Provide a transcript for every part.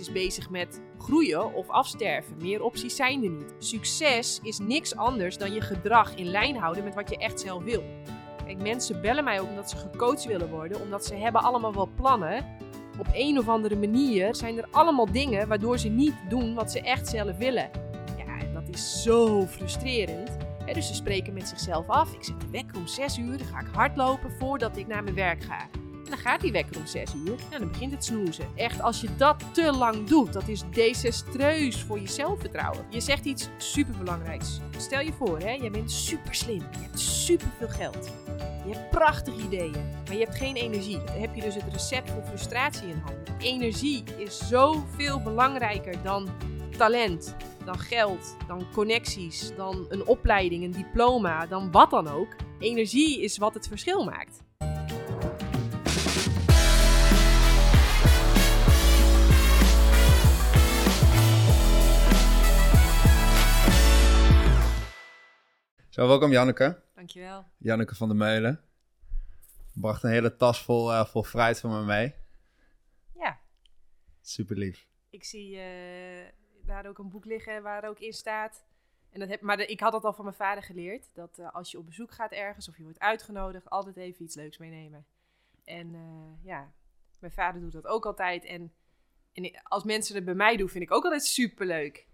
is bezig met groeien of afsterven. Meer opties zijn er niet. Succes is niks anders dan je gedrag in lijn houden met wat je echt zelf wil. Kijk, mensen bellen mij omdat ze gecoacht willen worden, omdat ze hebben allemaal wel plannen. Op een of andere manier zijn er allemaal dingen waardoor ze niet doen wat ze echt zelf willen. Ja, en dat is zo frustrerend. Dus ze spreken met zichzelf af. Ik zet de wekker om 6 uur, dan ga ik hardlopen voordat ik naar mijn werk ga. Dan gaat die wekker om 6 uur en dan begint het snoezen. Echt, als je dat te lang doet, dat is desastreus voor je zelfvertrouwen. Je zegt iets superbelangrijks. Stel je voor, hè, jij bent super slim. Je hebt superveel geld. Je hebt prachtige ideeën, maar je hebt geen energie. Dan heb je dus het recept voor frustratie in handen. Energie is zoveel belangrijker dan talent, dan geld, dan connecties, dan een opleiding, een diploma, dan wat dan ook. Energie is wat het verschil maakt. Zo, welkom Janneke. Dankjewel. Janneke van der Meulen. Bracht een hele tas vol, uh, vol fruit van me mee. Ja. Super lief. Ik zie uh, daar ook een boek liggen waar ook in staat. En dat heb, maar de, ik had dat al van mijn vader geleerd. Dat uh, als je op bezoek gaat ergens of je wordt uitgenodigd, altijd even iets leuks meenemen. En ja, mijn vader doet dat ook altijd. En, en als mensen het bij mij doen, vind ik ook altijd super leuk.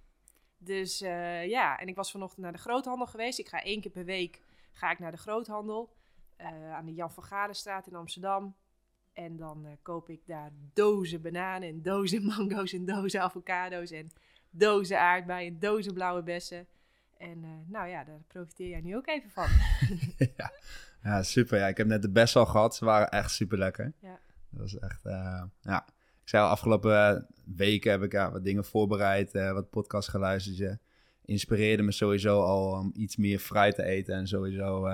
Dus uh, ja, en ik was vanochtend naar de groothandel geweest. Ik ga één keer per week ga ik naar de groothandel. Uh, aan de Jan van Galenstraat in Amsterdam. En dan uh, koop ik daar dozen bananen en dozen mango's en dozen avocado's en dozen aardbeien en dozen blauwe bessen. En nou ja, daar profiteer jij nu ook even van. ja. ja, super. Ja, ik heb net de bessen al gehad. Ze waren echt super lekker. Ja. Dat was echt, ja, ik zei al, afgelopen weken heb ik ja, wat dingen voorbereid, uh, wat podcast geluisterd. Je inspireerde me sowieso al om iets meer fruit te eten. En sowieso,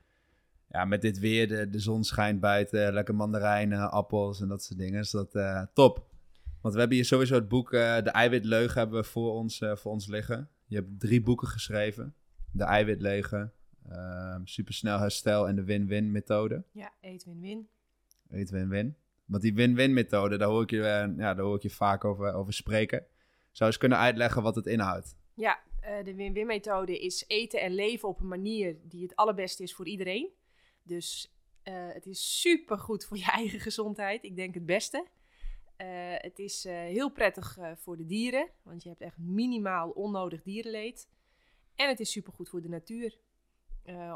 ja, met dit weer, de, de zon schijnt buiten, lekker mandarijnen, appels en dat soort dingen. Dus dat top. Want we hebben hier sowieso het boek De Eiwitleugen hebben we voor ons, voor ons liggen. Je hebt drie boeken geschreven. De Eiwitleugen, Supersnel Herstel en de Win-Win methode. Ja, eet win-win. Eet win-win. Want die win-win methode, daar hoor ik je, uh, ja, daar hoor ik je vaak over, over spreken. Zou eens kunnen uitleggen wat het inhoudt? Ja, uh, de win-win methode is eten en leven op een manier die het allerbeste is voor iedereen. Dus uh, het is super goed voor je eigen gezondheid. Ik denk het beste. het is heel prettig voor de dieren, want je hebt echt minimaal onnodig dierenleed. En het is super goed voor de natuur.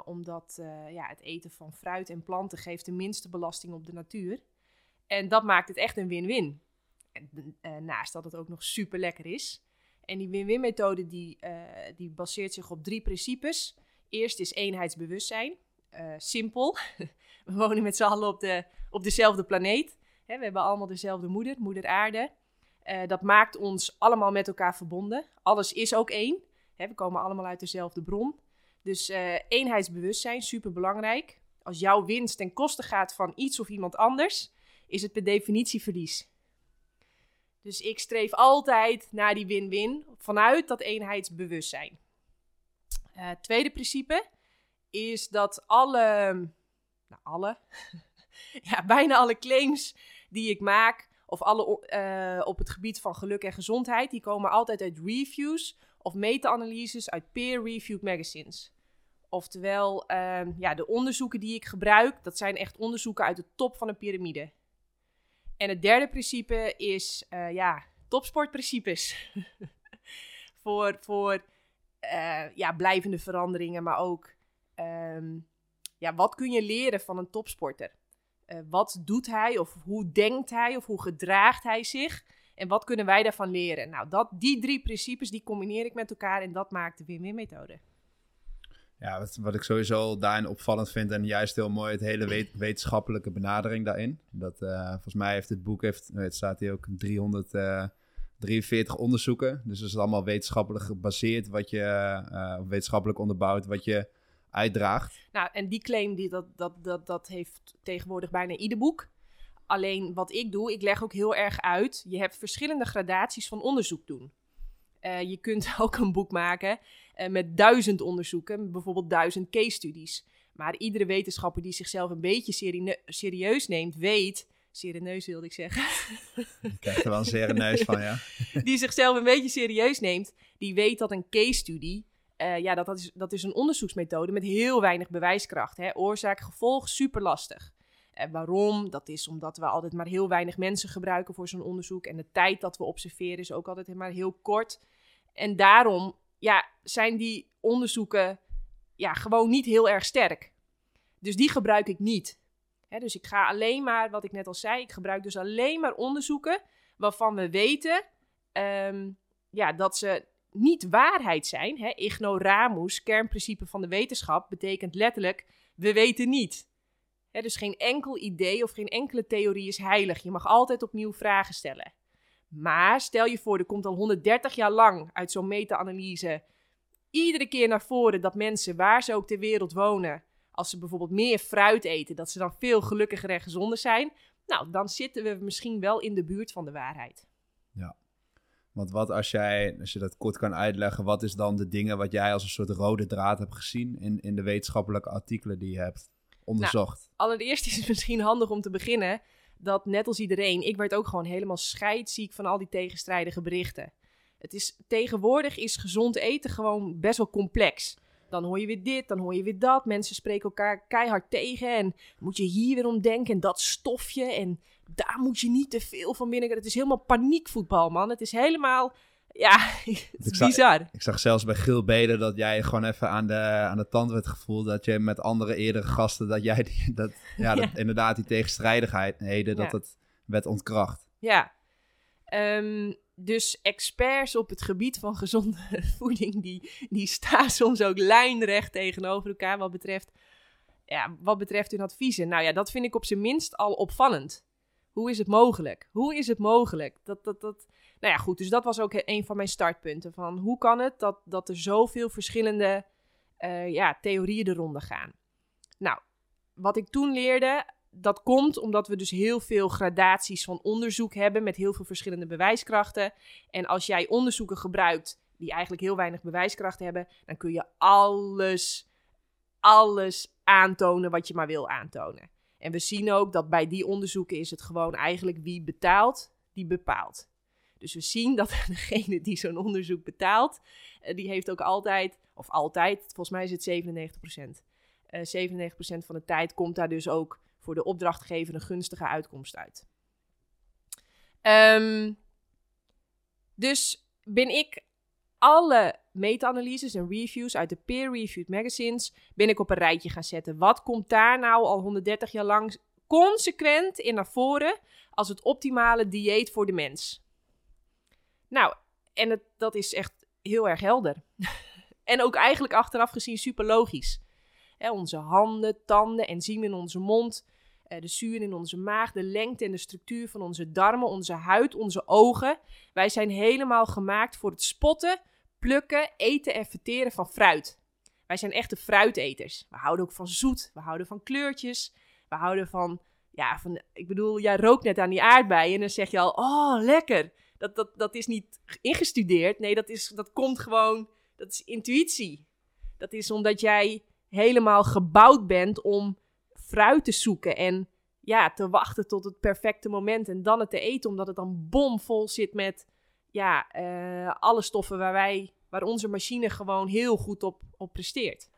omdat ja, het eten van fruit en planten geeft de minste belasting op de natuur. En dat maakt het echt een win-win. Uh, naast dat het ook nog super lekker is. En die win-win methode die, uh, die baseert zich op drie principes. Eerst is eenheidsbewustzijn. Uh, simpel. We wonen met z'n allen op, de, op dezelfde planeet. We hebben allemaal dezelfde moeder, moeder aarde. dat maakt ons allemaal met elkaar verbonden. Alles is ook één. We komen allemaal uit dezelfde bron. Dus eenheidsbewustzijn, super belangrijk. Als jouw winst ten koste gaat van iets of iemand anders, is het per definitie verlies. Dus ik streef altijd naar die win-win vanuit dat eenheidsbewustzijn. Uh, tweede principe is dat alle, nou alle, ja, bijna alle claims die ik maak, of alle uh, op het gebied van geluk en gezondheid, die komen altijd uit reviews of meta-analyses uit peer-reviewed magazines. Oftewel, uh, ja, de onderzoeken die ik gebruik, dat zijn echt onderzoeken uit de top van de piramide. En het derde principe is, uh, ja, topsportprincipes. voor voor uh, ja, blijvende veranderingen, maar ook, um, ja, wat kun je leren van een topsporter? Uh, wat doet hij of hoe denkt hij of hoe gedraagt hij zich? En wat kunnen wij daarvan leren? Nou, dat, die drie principes, die combineer ik met elkaar en dat maakt de win-win methode. Ja, wat, ik sowieso daarin opvallend vind en juist heel mooi, het hele wetenschappelijke benadering daarin. Dat, uh, volgens mij heeft het boek, heeft, het staat hier ook 343 uh, onderzoeken. Dus het is allemaal wetenschappelijk gebaseerd, wat je, uh, wetenschappelijk onderbouwd, wat je uitdraagt. Nou, en die claim, die, dat, dat, dat, dat heeft tegenwoordig bijna ieder boek. Alleen wat ik doe, ik leg ook heel erg uit, je hebt verschillende gradaties van onderzoek doen. Je kunt ook een boek maken uh, met duizend onderzoeken, bijvoorbeeld duizend case studies. Maar iedere wetenschapper die zichzelf een beetje seri serieus neemt, weet Sereneus wilde ik zeggen. Ik krijg er wel een neus van, ja. die zichzelf een beetje serieus neemt, die weet dat een case study, eh, ja, dat, dat, is, dat is een onderzoeksmethode met heel weinig bewijskracht. Hè? Oorzaak, gevolg, super lastig. En waarom? Dat is omdat we altijd maar heel weinig mensen gebruiken voor zo'n onderzoek. En de tijd dat we observeren is ook altijd maar heel kort. En daarom ja, zijn die onderzoeken ja, gewoon niet heel erg sterk. Dus die gebruik ik niet. dus ik ga alleen maar, wat ik net al zei, ik gebruik dus alleen maar onderzoeken waarvan we weten ehm, ja, dat ze niet waarheid zijn. Hè? Ignoramus, kernprincipe van de wetenschap, betekent letterlijk we weten niet. dus geen enkel idee of geen enkele theorie is heilig. Je mag altijd opnieuw vragen stellen. Maar stel je voor, er komt al 130 jaar lang uit zo'n meta-analyse iedere keer naar voren dat mensen, waar ze ook ter wereld wonen, als ze bijvoorbeeld meer fruit eten, dat ze dan veel gelukkiger en gezonder zijn. Nou, dan zitten we misschien wel in de buurt van de waarheid. Ja. Want wat als jij, als je dat kort kan uitleggen, wat is dan de dingen wat jij als een soort rode draad hebt gezien in, in de wetenschappelijke artikelen die je hebt onderzocht? Nou, allereerst is het misschien handig om te beginnen dat net als iedereen, ik werd ook gewoon helemaal scheidziek van al die tegenstrijdige berichten. Het is, tegenwoordig is gezond eten gewoon best wel complex. Dan hoor je weer dit, dan hoor je weer dat. Mensen spreken elkaar keihard tegen. En moet je hier weer om denken. En dat stofje. En daar moet je niet te veel van binnen. Het is helemaal paniekvoetbal, man. Het is helemaal. Ja, het is bizar. ik zag zelfs bij Gil Beden dat jij gewoon even aan de, aan de tand werd gevoeld. Dat je met andere eerdere gasten, dat jij die, dat, ja, dat, inderdaad die tegenstrijdigheden, dat het werd ontkracht. Ja, um, dus experts op het gebied van gezonde voeding, die, die staan soms ook lijnrecht tegenover elkaar wat betreft, ja, wat betreft hun adviezen. Nou ja, dat vind ik op zijn minst al opvallend. Hoe is het mogelijk? Hoe is het mogelijk? Dat, dat, dat... Nou ja, goed, dus dat was ook een van mijn startpunten. Van hoe kan het dat, dat er zoveel verschillende uh, ja, theorieën de ronde gaan? Nou, wat ik toen leerde, dat komt omdat we dus heel veel gradaties van onderzoek hebben met heel veel verschillende bewijskrachten. En als jij onderzoeken gebruikt die eigenlijk heel weinig bewijskracht hebben, dan kun je alles, alles aantonen wat je maar wil aantonen. En we zien ook dat bij die onderzoeken is het gewoon eigenlijk wie betaalt, die bepaalt. Dus we zien dat degene die zo'n onderzoek betaalt, eh, die heeft ook altijd, of altijd, volgens mij is het 97%. Uh, 97% van de tijd komt daar dus ook voor de opdrachtgever een gunstige uitkomst uit. Ehm, dus ben ik alle meta-analyses en reviews uit de peer-reviewed magazines ben ik op een rijtje gaan zetten. Wat komt daar nou al 130 jaar lang consequent in naar voren als het optimale dieet voor de mens? Nou, en het, dat is echt heel erg helder. en ook eigenlijk achteraf gezien super logisch. onze handen, tanden, enzymen in onze mond, eh, de zuur in onze maag, de lengte en de structuur van onze darmen, onze huid, onze ogen. Wij zijn helemaal gemaakt voor het spotten, plukken, eten en verteren van fruit. Wij zijn echte fruiteters. We houden ook van zoet, we houden van kleurtjes, we houden van, ja, van, ik bedoel, jij rookt net aan die aardbeien en dan zeg je al, oh, lekker. Dat, dat, dat is niet ingestudeerd, nee, dat, is, dat komt gewoon, dat is intuïtie. Dat is omdat jij helemaal gebouwd bent om fruit te zoeken en ja, te wachten tot het perfecte moment en dan het te eten, omdat het dan bomvol zit met ja, uh, alle stoffen waar, wij, waar onze machine gewoon heel goed op, op presteert.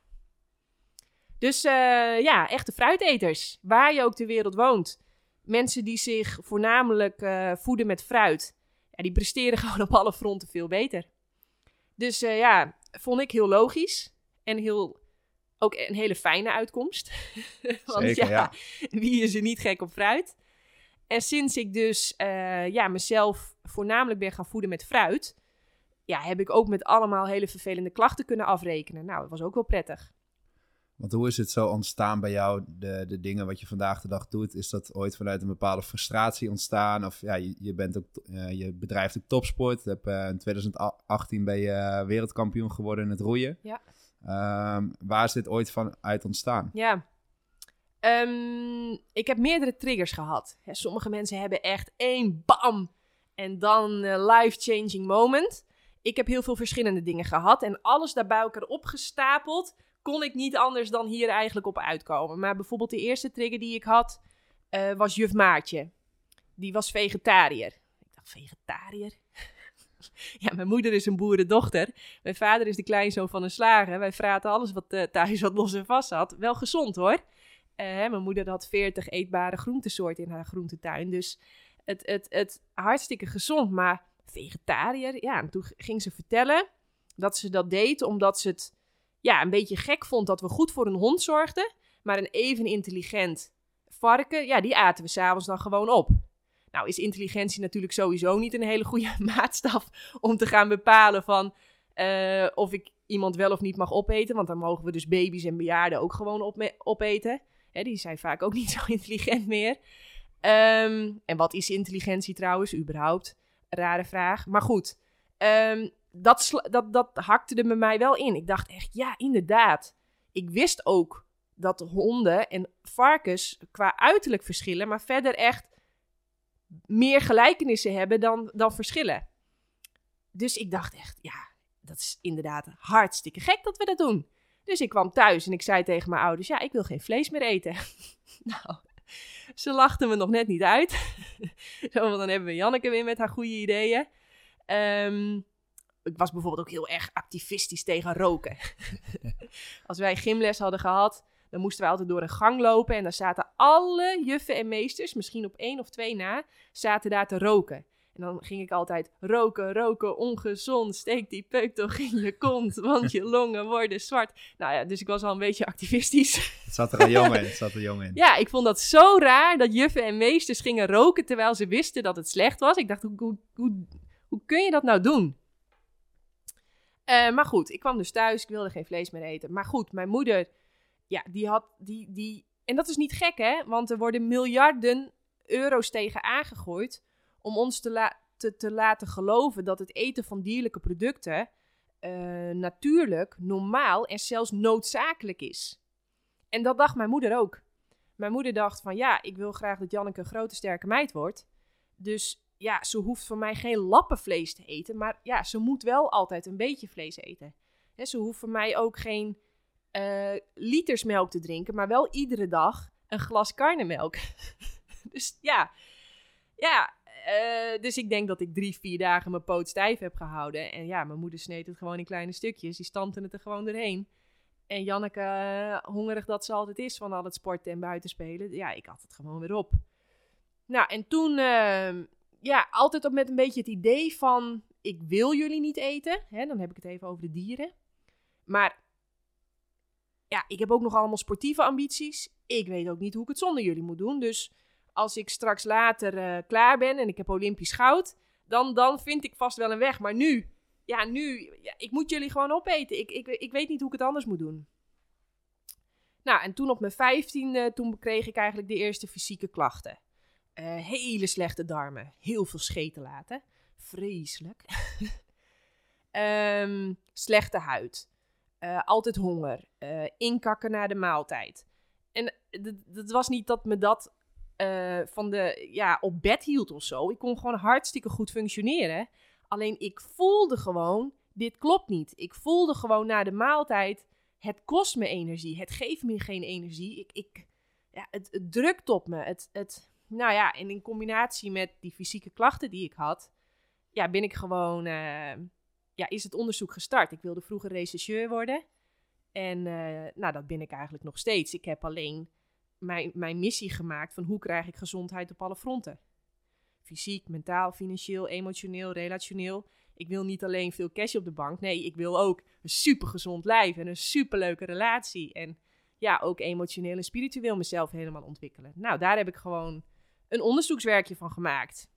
Dus uh, ja, echte fruiteters, waar je ook ter wereld woont. Mensen die zich voornamelijk uh, voeden met fruit, ja, die presteren gewoon op alle fronten veel beter. Dus ja, vond ik heel logisch en heel ook een hele fijne uitkomst. Want Zeker, ja, wie is er niet gek op fruit? En sinds ik dus uh, ja, mezelf voornamelijk ben gaan voeden met fruit, ja, heb ik ook met allemaal hele vervelende klachten kunnen afrekenen. Nou, dat was ook wel prettig. Want hoe is het zo ontstaan bij jou, de, de dingen wat je vandaag de dag doet? Is dat ooit vanuit een bepaalde frustratie ontstaan? Of ja, je, je bent ook, uh, je bedrijft ook topsport. Heb, uh, in 2018 ben je wereldkampioen geworden in het roeien. Ja. Um, waar is dit ooit van uit ontstaan? Ja, um, ik heb meerdere triggers gehad. sommige mensen hebben echt één bam en dan een life-changing moment. Ik heb heel veel verschillende dingen gehad en alles daar bij elkaar opgestapeld kon ik niet anders dan hier eigenlijk op uitkomen. Maar bijvoorbeeld de eerste trigger die ik had uh, was juf Maartje. die was vegetariër. Ik dacht, vegetariër? ja, mijn moeder is een boerendochter. Mijn vader is de kleinzoon van een slager. Wij vraten alles wat uh, thuis wat los en vast had. Wel gezond hoor. Uh, mijn moeder had 40 eetbare groentesoorten in haar groentetuin. Dus het, het, het hartstikke gezond. Maar vegetariër, ja. En toen ging ze vertellen dat ze dat deed omdat ze het ja, een beetje gek vond dat we goed voor een hond zorgden. Maar een even intelligent varken, ja, die aten we s'avonds dan gewoon op. Nou is intelligentie natuurlijk sowieso niet een hele goede maatstaf om te gaan bepalen van uh, of ik iemand wel of niet mag opeten. Want dan mogen we dus baby's en bejaarden ook gewoon op opeten. Hè, die zijn vaak ook niet zo intelligent meer. Um, en wat is intelligentie trouwens, überhaupt? Rare vraag. Maar goed, um, dat, dat, dat hakte er bij mij wel in. Ik dacht echt, ja, inderdaad. Ik wist ook dat honden en varkens qua uiterlijk verschillen, maar verder echt meer gelijkenissen hebben dan, dan verschillen. Dus ik dacht echt, ja, dat is inderdaad hartstikke gek dat we dat doen. Dus ik kwam thuis en ik zei tegen mijn ouders, ja, ik wil geen vlees meer eten. nou, ze lachten me nog net niet uit. Zo, dan hebben we Janneke weer met haar goede ideeën. Um, ik was bijvoorbeeld ook heel erg activistisch tegen roken. Als wij gymles hadden gehad, dan moesten wij altijd door een gang lopen. En dan zaten alle juffen en meesters, misschien op één of twee na, zaten daar te roken. En dan ging ik altijd roken, roken, ongezond. Steek die peuk toch in je kont, want je longen worden zwart. Nou ja, dus ik was al een beetje activistisch. Het zat er al jong in, het zat er jong in. Ja, ik vond dat zo raar dat juffen en meesters gingen roken terwijl ze wisten dat het slecht was. Ik dacht, hoe, hoe, hoe, hoe kun je dat nou doen? Uh, maar goed, ik kwam dus thuis, ik wilde geen vlees meer eten. Maar goed, mijn moeder, ja, die had, die, die... En dat is niet gek, hè? Want er worden miljarden euro's tegen aangegooid om ons te, la te, te laten geloven dat het eten van dierlijke producten uh, natuurlijk, normaal en zelfs noodzakelijk is. En dat dacht mijn moeder ook. Mijn moeder dacht van ja, ik wil graag dat Janneke een grote sterke meid wordt. Dus ja, ze hoeft van mij geen lappenvlees te eten. Maar ja, ze moet wel altijd een beetje vlees eten. ze hoeft van mij ook geen uh, liters melk te drinken. Maar wel iedere dag een glas karnemelk. dus ja, ja. Uh, dus ik denk dat ik drie, vier dagen mijn poot stijf heb gehouden. En ja, mijn moeder sneed het gewoon in kleine stukjes. Die stampte het er gewoon doorheen. En Janneke, uh, hongerig dat ze altijd is van al het sporten en buitenspelen. Ja, ik had het gewoon weer op. Nou, en toen ehm, ja, altijd op met een beetje het idee van: ik wil jullie niet eten. Hè, dan heb ik het even over de dieren. Maar ja, ik heb ook nog allemaal sportieve ambities. Ik weet ook niet hoe ik het zonder jullie moet doen. Dus als ik straks later uh, klaar ben en ik heb Olympisch goud, dan, dan vind ik vast wel een weg. Maar nu, ja, nu, ik moet jullie gewoon opeten. Ik, ik, ik weet niet hoe ik het anders moet doen. Nou, en toen op mijn vijftiende, toen kreeg ik eigenlijk de eerste fysieke klachten. Uh, hele slechte darmen. Heel veel scheten laten. Vreselijk. um, slechte huid. Uh, altijd honger. Uh, inkakken na de maaltijd. En het was niet dat me dat van de, ja, op bed hield of zo. Ik kon gewoon hartstikke goed functioneren. Alleen ik voelde gewoon, dit klopt niet. Ik voelde gewoon na de maaltijd, het kost me energie. Het geeft me geen energie. Ik, ik, ja, het, het drukt op me. Het, het, nou ja, en in combinatie met die fysieke klachten die ik had, ja, ben ik gewoon, uh, ja, is het onderzoek gestart. Ik wilde vroeger rechercheur worden. En uh, nou, dat ben ik eigenlijk nog steeds. Ik heb alleen mijn, mijn missie gemaakt van hoe krijg ik gezondheid op alle fronten. Fysiek, mentaal, financieel, emotioneel, relationeel. Ik wil niet alleen veel cash op de bank. Nee, ik wil ook een supergezond lijf en een superleuke relatie. En ja, ook emotioneel en spiritueel mezelf helemaal ontwikkelen. Nou, daar heb ik gewoon een onderzoekswerkje van gemaakt.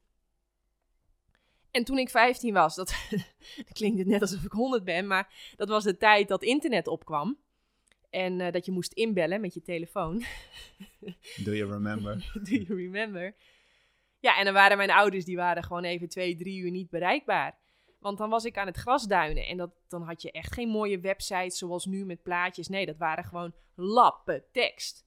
En toen ik 15 was, dat, klinkt het net alsof ik 100 ben, maar dat was de tijd dat internet opkwam. En uh, dat je moest inbellen met je telefoon. Do you remember? Do you remember? Ja, en dan waren mijn ouders, die waren gewoon even twee, drie uur niet bereikbaar. Want dan was ik aan het grasduinen en dat, dan had je echt geen mooie websites zoals nu met plaatjes. Nee, dat waren gewoon lappen tekst.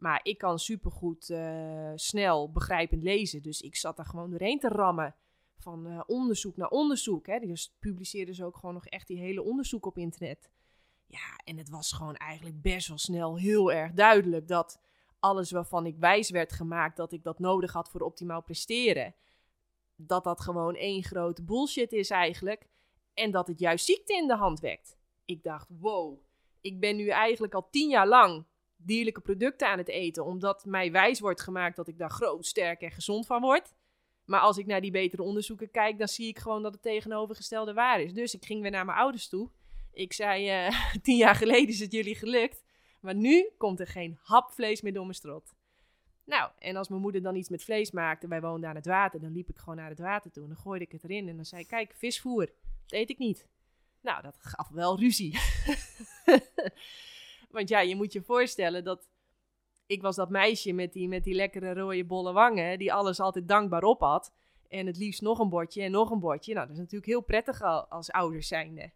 Maar ik kan supergoed uh, snel begrijpend lezen. Dus ik zat daar gewoon doorheen te rammen. Van uh, onderzoek naar onderzoek. Hè. Dus publiceerden ze ook gewoon nog echt die hele onderzoek op internet. Ja, en het was gewoon eigenlijk best wel snel heel erg duidelijk dat alles waarvan ik wijs werd gemaakt dat ik dat nodig had voor optimaal presteren, dat dat gewoon één grote bullshit is eigenlijk. En dat het juist ziekte in de hand wekt. Ik dacht, wow, ik ben nu eigenlijk al tien jaar lang dierlijke producten aan het eten, omdat mij wijs wordt gemaakt dat ik daar groot, sterk en gezond van word. Maar als ik naar die betere onderzoeken kijk, dan zie ik gewoon dat het tegenovergestelde waar is. Dus ik ging weer naar mijn ouders toe. Ik zei, eh, tien jaar geleden is het jullie gelukt. Maar nu komt er geen hap vlees meer door mijn strot. Nou, en als mijn moeder dan iets met vlees maakte, wij woonden aan het water, dan liep ik gewoon naar het water toe en dan gooide ik het erin. En dan zei kijk, visvoer, dat eet ik niet. Nou, dat gaf wel ruzie. Want ja, je moet je voorstellen dat ik was dat meisje met die, met die lekkere rode bolle wangen, die alles altijd dankbaar op had. En het liefst nog een bordje en nog een bordje. Nou, dat is natuurlijk heel prettig als ouders zijnde.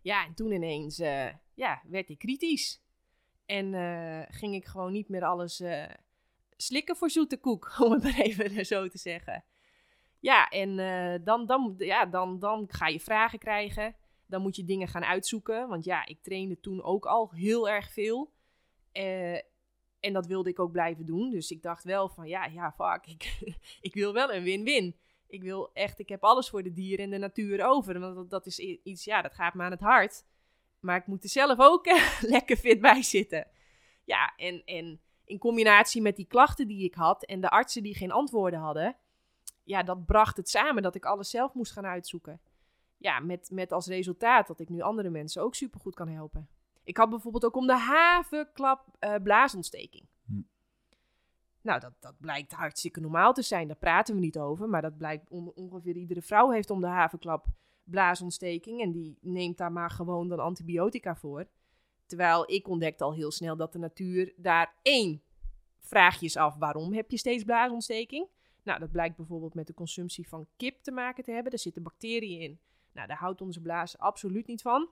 Ja, en toen ineens uh, ja, werd ik kritisch. En uh, ging ik gewoon niet meer alles uh, slikken voor zoete koek, om het maar even zo te zeggen. Ja, en dan, dan, ja, dan, dan ga je vragen krijgen. Dan moet je dingen gaan uitzoeken. Want ja, ik trainde toen ook al heel erg veel. Uh, en dat wilde ik ook blijven doen. Dus ik dacht wel van ja, ja, fuck. Ik, ik wil wel een win-win. Ik wil echt, ik heb alles voor de dieren en de natuur over. Want dat, dat is iets, ja, dat gaat me aan het hart. Maar ik moet er zelf ook lekker fit bij zitten. Ja, en, en in combinatie met die klachten die ik had en de artsen die geen antwoorden hadden. Ja, dat bracht het samen dat ik alles zelf moest gaan uitzoeken. Ja, met, met als resultaat dat ik nu andere mensen ook supergoed kan helpen. Ik had bijvoorbeeld ook om de havenklap uh, blaasontsteking. Hm. Nou, dat, dat blijkt hartstikke normaal te zijn. Daar praten we niet over. Maar dat blijkt ongeveer iedere vrouw heeft om de havenklap blaasontsteking. En die neemt daar maar gewoon dan antibiotica voor. Terwijl ik ontdekte al heel snel dat de natuur daar één vraagjes af. Waarom heb je steeds blaasontsteking? Nou, dat blijkt bijvoorbeeld met de consumptie van kip te maken te hebben. Daar zitten bacteriën in. Nou, daar houdt onze blaas absoluut niet van.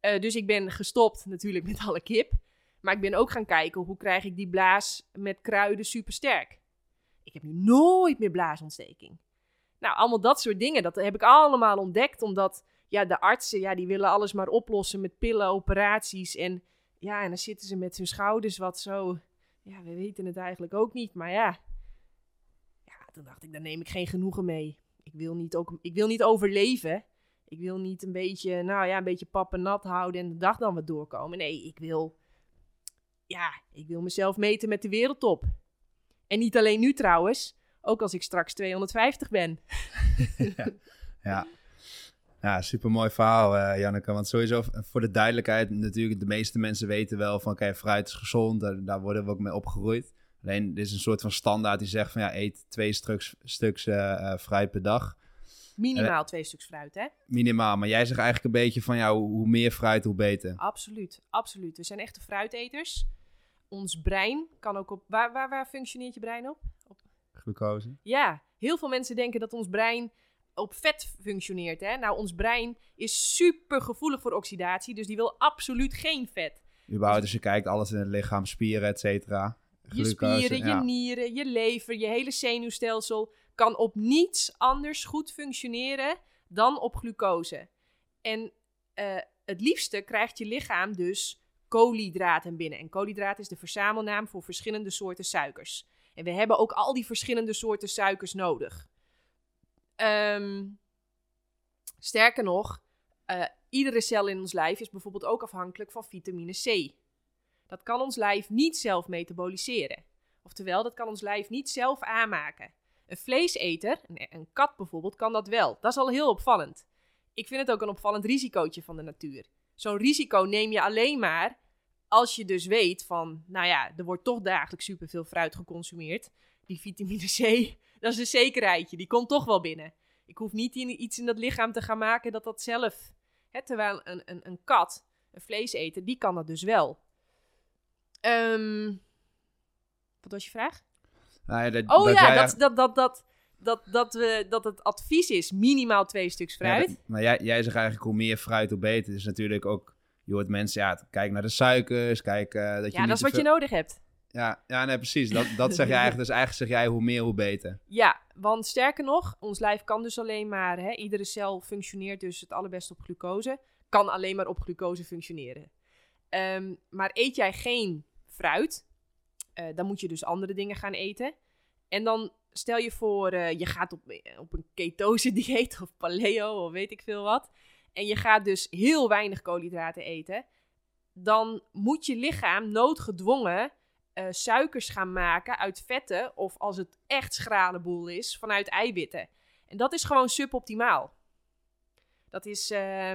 Uh, dus ik ben gestopt natuurlijk met alle kip. Maar ik ben ook gaan kijken hoe krijg ik die blaas met kruiden super sterk. Ik heb nu nooit meer blaasontsteking. Nou, allemaal dat soort dingen, dat heb ik allemaal ontdekt. Omdat ja, de artsen, ja, die willen alles maar oplossen met pillen, operaties. En ja, en dan zitten ze met hun schouders wat zo... Ja, we weten het eigenlijk ook niet, maar ja. Ja, toen dacht ik, daar neem ik geen genoegen mee. Ik wil niet, ook, ik wil niet overleven. Ik wil niet een beetje, nou ja, een beetje pap nat houden en de dag dan wat doorkomen. Nee, ik wil, ja, ik wil mezelf meten met de wereldtop. En niet alleen nu trouwens, ook als ik straks 250 ben. ja, ja. Super mooi verhaal, uh, Janneke. Want sowieso voor de duidelijkheid, natuurlijk, de meeste mensen weten wel van, oké, fruit is gezond, daar, daar, worden we ook mee opgegroeid. Alleen, dit is een soort van standaard die zegt van, ja, eet twee stuks, stuks uh, fruit per dag. Minimaal twee stuks fruit, hè? Minimaal, maar jij zegt eigenlijk een beetje van ja, hoe meer fruit, hoe beter. Absoluut, absoluut. We zijn echte fruiteters. Ons brein kan ook op... Waar, waar, waar functioneert je brein op? op? Glucose. Ja, heel veel mensen denken dat ons brein op vet functioneert. Hè? Nou, ons brein is super gevoelig voor oxidatie, dus die wil absoluut geen vet. Überhaupt, dus je kijkt alles in het lichaam, spieren, et cetera. Je spieren, je nieren, je lever, je hele zenuwstelsel kan op niets anders goed functioneren dan op glucose. En uh, het liefste krijgt je lichaam dus koolhydraten binnen. En koolhydraten is de verzamelnaam voor verschillende soorten suikers. En we hebben ook al die verschillende soorten suikers nodig. Um, sterker nog, uh, iedere cel in ons lijf is bijvoorbeeld ook afhankelijk van vitamine C. Dat kan ons lijf niet zelf metaboliseren. Oftewel, dat kan ons lijf niet zelf aanmaken. Een vleeseter, een, kat bijvoorbeeld, kan dat wel. Dat is al heel opvallend. Ik vind het ook een opvallend risicootje van de natuur. Zo'n risico neem je alleen maar als je dus weet van, nou ja, er wordt toch dagelijks superveel fruit geconsumeerd. Die vitamine C, dat is een zekerheidje, die komt toch wel binnen. Ik hoef niet iets in dat lichaam te gaan maken dat dat zelf... Hè, terwijl een, een, een kat, een vleeseter, die kan dat dus wel. Um, wat was je vraag? Nou ja, dat, oh ja, dat, dat, dat, dat, dat, dat, we, dat het advies is minimaal twee stuks fruit. maar jij, jij zegt eigenlijk hoe meer fruit, hoe beter. Is natuurlijk ook, je hoort mensen, ja, kijk naar de suikers, kijk uh, dat je Ja, dat is wat je nodig hebt. Ja, ja nee, precies. Dat, dat zeg je eigenlijk. Dus eigenlijk zeg jij hoe meer, hoe beter. Ja, want sterker nog, ons lijf kan dus alleen maar, hè, iedere cel functioneert dus het allerbest op glucose. Kan alleen maar op glucose functioneren. Um, maar eet jij geen fruit, eh, dan moet je dus andere dingen gaan eten. En dan stel je voor, eh, je gaat op, op een ketose dieet of paleo of weet ik veel wat. En je gaat dus heel weinig koolhydraten eten. Dan moet je lichaam noodgedwongen eh, suikers gaan maken uit vetten. Of als het echt schrale boel is, vanuit eiwitten. En dat is gewoon suboptimaal. Dat is, eh,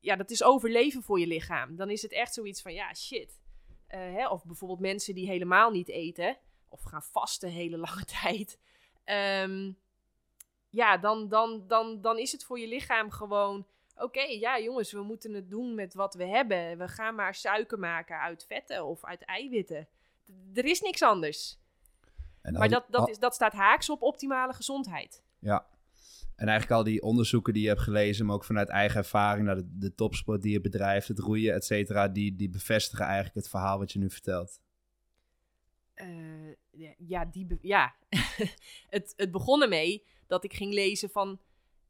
ja, dat is overleven voor je lichaam. Dan is het echt zoiets van, ja, shit. Eh, hè? Of bijvoorbeeld mensen die helemaal niet eten. Of gaan vasten hele lange tijd. Ehm, ja, dan, dan, dan, dan is het voor je lichaam gewoon... Oké, ja jongens, we moeten het doen met wat we hebben. We gaan maar suiker maken uit vetten of uit eiwitten. D- er is niks anders. En Maar dat, dat, is, dat staat haaks op optimale gezondheid. Ja. En eigenlijk al die onderzoeken die je hebt gelezen, maar ook vanuit eigen ervaring, naar de, de topsport die je bedrijft, het roeien, et cetera, die, die bevestigen eigenlijk het verhaal wat je nu vertelt. Eh, ja, die ja. het, het begon ermee dat ik ging lezen van...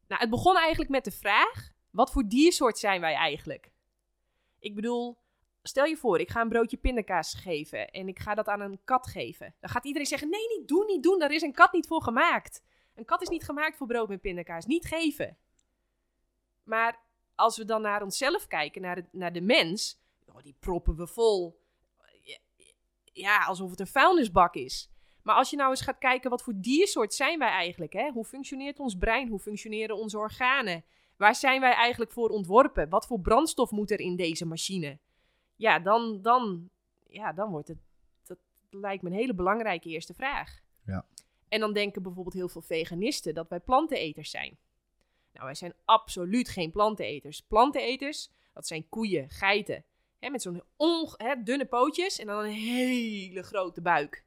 Nou, het begon eigenlijk met de vraag... Wat voor diersoort zijn wij eigenlijk? Ik bedoel, stel je voor, ik ga een broodje pindakaas geven... en ik ga dat aan een kat geven. Dan gaat iedereen zeggen, nee, niet doen, niet doen. Daar is een kat niet voor gemaakt. Een kat is niet gemaakt voor brood met pindakaas. Niet geven. Maar als we dan naar onszelf kijken, naar, het, naar de mens... Oh, die proppen we vol ja, alsof het een vuilnisbak is. Maar als je nou eens gaat kijken, wat voor diersoort zijn wij eigenlijk? Hè? Hoe functioneert ons brein? Hoe functioneren onze organen? Waar zijn wij eigenlijk voor ontworpen? Wat voor brandstof moet er in deze machine? Ja, dan, dan, ja, dan wordt het, dat lijkt me een hele belangrijke eerste vraag. Ja. En dan denken bijvoorbeeld heel veel veganisten dat wij planteneters zijn. Nou, wij zijn absoluut geen planteneters. Planteneters, dat zijn koeien, geiten. Hè, met zo'n dunne pootjes en dan een hele grote buik.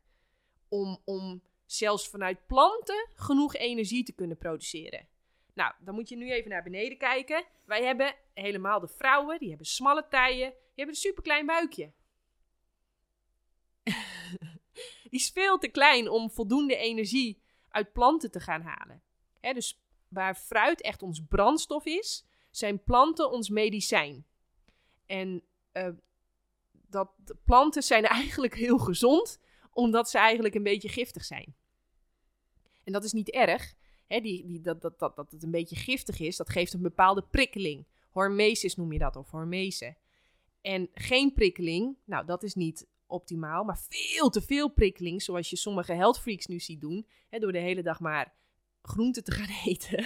Om, om zelfs vanuit planten genoeg energie te kunnen produceren. Nou, dan moet je nu even naar beneden kijken. Wij hebben helemaal de vrouwen, die hebben smalle taille, die hebben een superklein buikje. Die is veel te klein om voldoende energie uit planten te gaan halen. Dus waar fruit echt ons brandstof is, zijn planten ons medicijn. En eh, dat planten zijn eigenlijk heel gezond, omdat ze eigenlijk een beetje giftig zijn. En dat is niet erg. Die, die, dat, dat, dat, dat het een beetje giftig is, dat geeft een bepaalde prikkeling. Hormesis noem je dat, of hormese. En geen prikkeling, nou dat is niet optimaal, maar veel te veel prikkeling, zoals je sommige health freaks nu ziet doen, hè, door de hele dag maar groenten te gaan eten.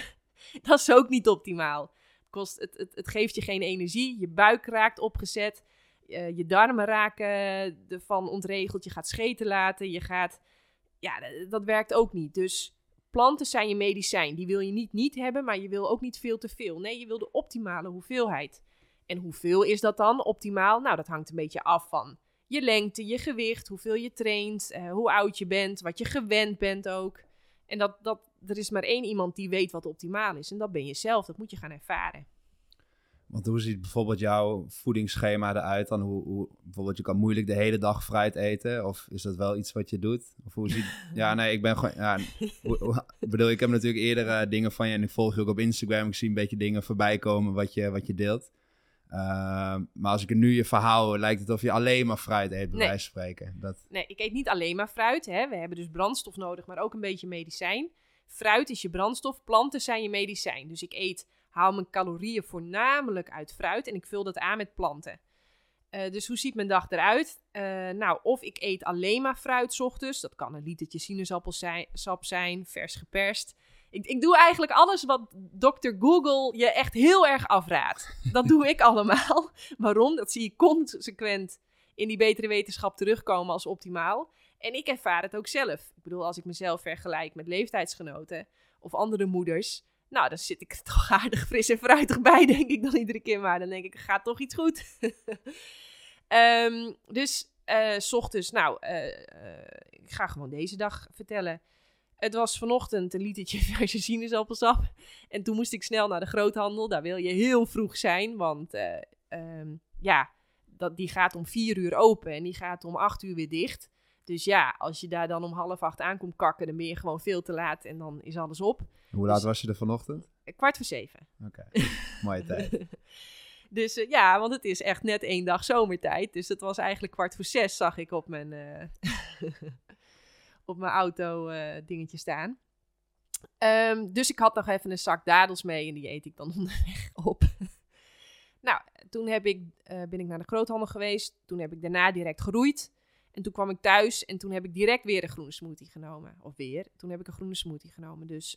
dat is ook niet optimaal. Het, het, het, het geeft je geen energie, je buik raakt opgezet, eh, je darmen raken ervan ontregeld, je gaat scheten laten, je gaat... Ja, d- dat werkt ook niet. Dus planten zijn je medicijn. Die wil je niet niet hebben, maar je wil ook niet veel te veel. Nee, je wil de optimale hoeveelheid. En hoeveel is dat dan optimaal? Nou, dat hangt een beetje af van je lengte, je gewicht, hoeveel je traint, eh, hoe oud je bent, wat je gewend bent ook. En dat, dat, er is maar één iemand die weet wat optimaal is. En dat ben je zelf. Dat moet je gaan ervaren. Want hoe ziet bijvoorbeeld jouw voedingsschema eruit? Dan hoe, hoe, bijvoorbeeld, je kan moeilijk de hele dag fruit eten. Of is dat wel iets wat je doet? Of hoe ziet... Ja, nee, ik ben gewoon... Ja, hoe- bedoel, ik heb natuurlijk eerder eh, dingen van je en ik volg je ook op Instagram. Ik zie een beetje dingen voorbij komen wat je, wat je deelt. Ehm, maar als ik er nu je verhaal hoor, lijkt het of je alleen maar fruit eet, bij Nee. wijze van spreken. Dat, Nee, ik eet niet alleen maar fruit. Hè. We hebben dus brandstof nodig, maar ook een beetje medicijn. Fruit is je brandstof, planten zijn je medicijn. Dus ik eet, haal mijn calorieën voornamelijk uit fruit en ik vul dat aan met planten. Eh, dus hoe ziet mijn dag eruit? Eh, nou, of ik eet alleen maar fruit 's ochtends. Dat kan een litertje sinaasappelsap zijn, vers geperst. Ik, ik doe eigenlijk alles wat Dr. Google je echt heel erg afraadt. Dat doe ik allemaal. Waarom? Dat zie je consequent in die betere wetenschap terugkomen als optimaal. En ik ervaar het ook zelf. Ik bedoel, als ik mezelf vergelijk met leeftijdsgenoten of andere moeders. Nou, dan zit ik toch aardig fris en fruitig bij, denk ik dan iedere keer maar. Dan denk ik, gaat toch iets goed. Ehm, dus, s ochtends, nou, eh, eh, ik ga gewoon deze dag vertellen. Het was vanochtend een litertje verse sinaasappelsap. En toen moest ik snel naar de groothandel. Daar wil je heel vroeg zijn, want eh, ehm, ja, dat, die gaat om vier uur open en die gaat om acht uur weer dicht. Dus ja, als je daar dan om half acht aankomt kakken, dan ben je gewoon veel te laat en dan is alles op. hoe laat Dus- was je er vanochtend? Eh, Kwart voor zeven. Oké, mooie tijd. Dus eh, ja, want het is echt net één dag zomertijd. Dus het was eigenlijk kwart voor zes, zag ik op mijn, op mijn auto eh, dingetje staan. Ehm, dus ik had nog even een zak dadels mee en die eet ik dan onderweg op. nou, toen heb ik, ben ik naar de groothandel geweest. Toen heb ik daarna direct geroeid. En toen kwam ik thuis en toen heb ik direct weer een groene smoothie genomen. Of weer, toen heb ik een groene smoothie genomen. Dus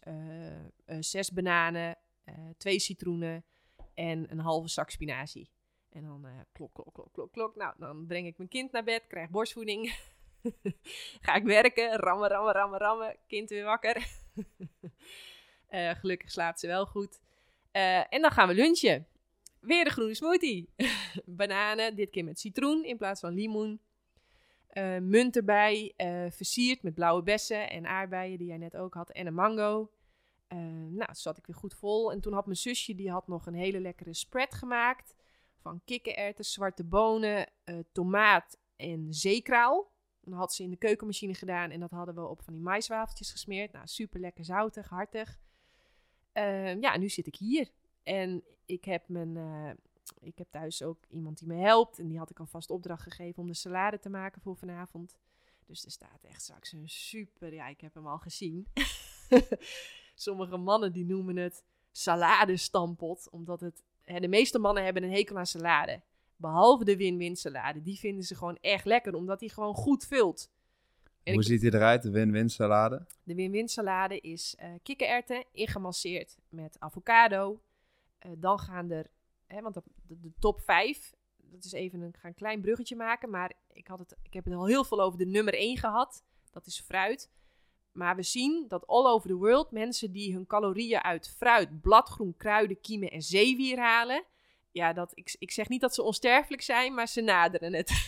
zes bananen, twee citroenen, en een halve zak spinazie. En dan klok, klok, klok, klok, klok. Nou, dan breng ik mijn kind naar bed, krijg borstvoeding. Ga ik werken, rammen, rammen, rammen, rammen. Kind weer wakker. uh, gelukkig slaapt ze wel goed. Uh, en dan gaan we lunchen. Weer de groene smoothie. Bananen, dit keer met citroen in plaats van limoen. munt erbij, versierd met blauwe bessen en aardbeien die jij net ook had. En een mango. Uh, nou, zat ik weer goed vol. En toen had mijn zusje, die had nog een hele lekkere spread gemaakt. Van kikkererwten, zwarte bonen, uh, tomaat en zeekraal. Dat had ze in de keukenmachine gedaan en dat hadden we op van die maiswafeltjes gesmeerd. Nou, super lekker zoutig, hartig. Uh, ja, nu zit ik hier. En ik heb, mijn, ik heb thuis ook iemand die me helpt. En die had ik alvast opdracht gegeven om de salade te maken voor vanavond. Dus er staat echt straks een super... Ja, ik heb hem al gezien. Sommige mannen die noemen het saladestampot, omdat het... Hè, de meeste mannen hebben een hekel aan salade. Behalve de win-win salade. Die vinden ze gewoon echt lekker, omdat die gewoon goed vult. Hoe ziet die eruit, de win-win salade? De win-win salade is uh, kikkererwten ingemasseerd met avocado. Uh, dan gaan er, hè, want de, de, top 5, dat is even een, ga een klein bruggetje maken, maar ik, had het, ik heb het al heel veel over de nummer 1 gehad. Dat is fruit. Maar we zien dat all over the world mensen die hun calorieën uit fruit, bladgroen, kruiden, kiemen en zeewier halen. Ja, dat, ik, ik zeg niet dat ze onsterfelijk zijn, maar ze naderen het.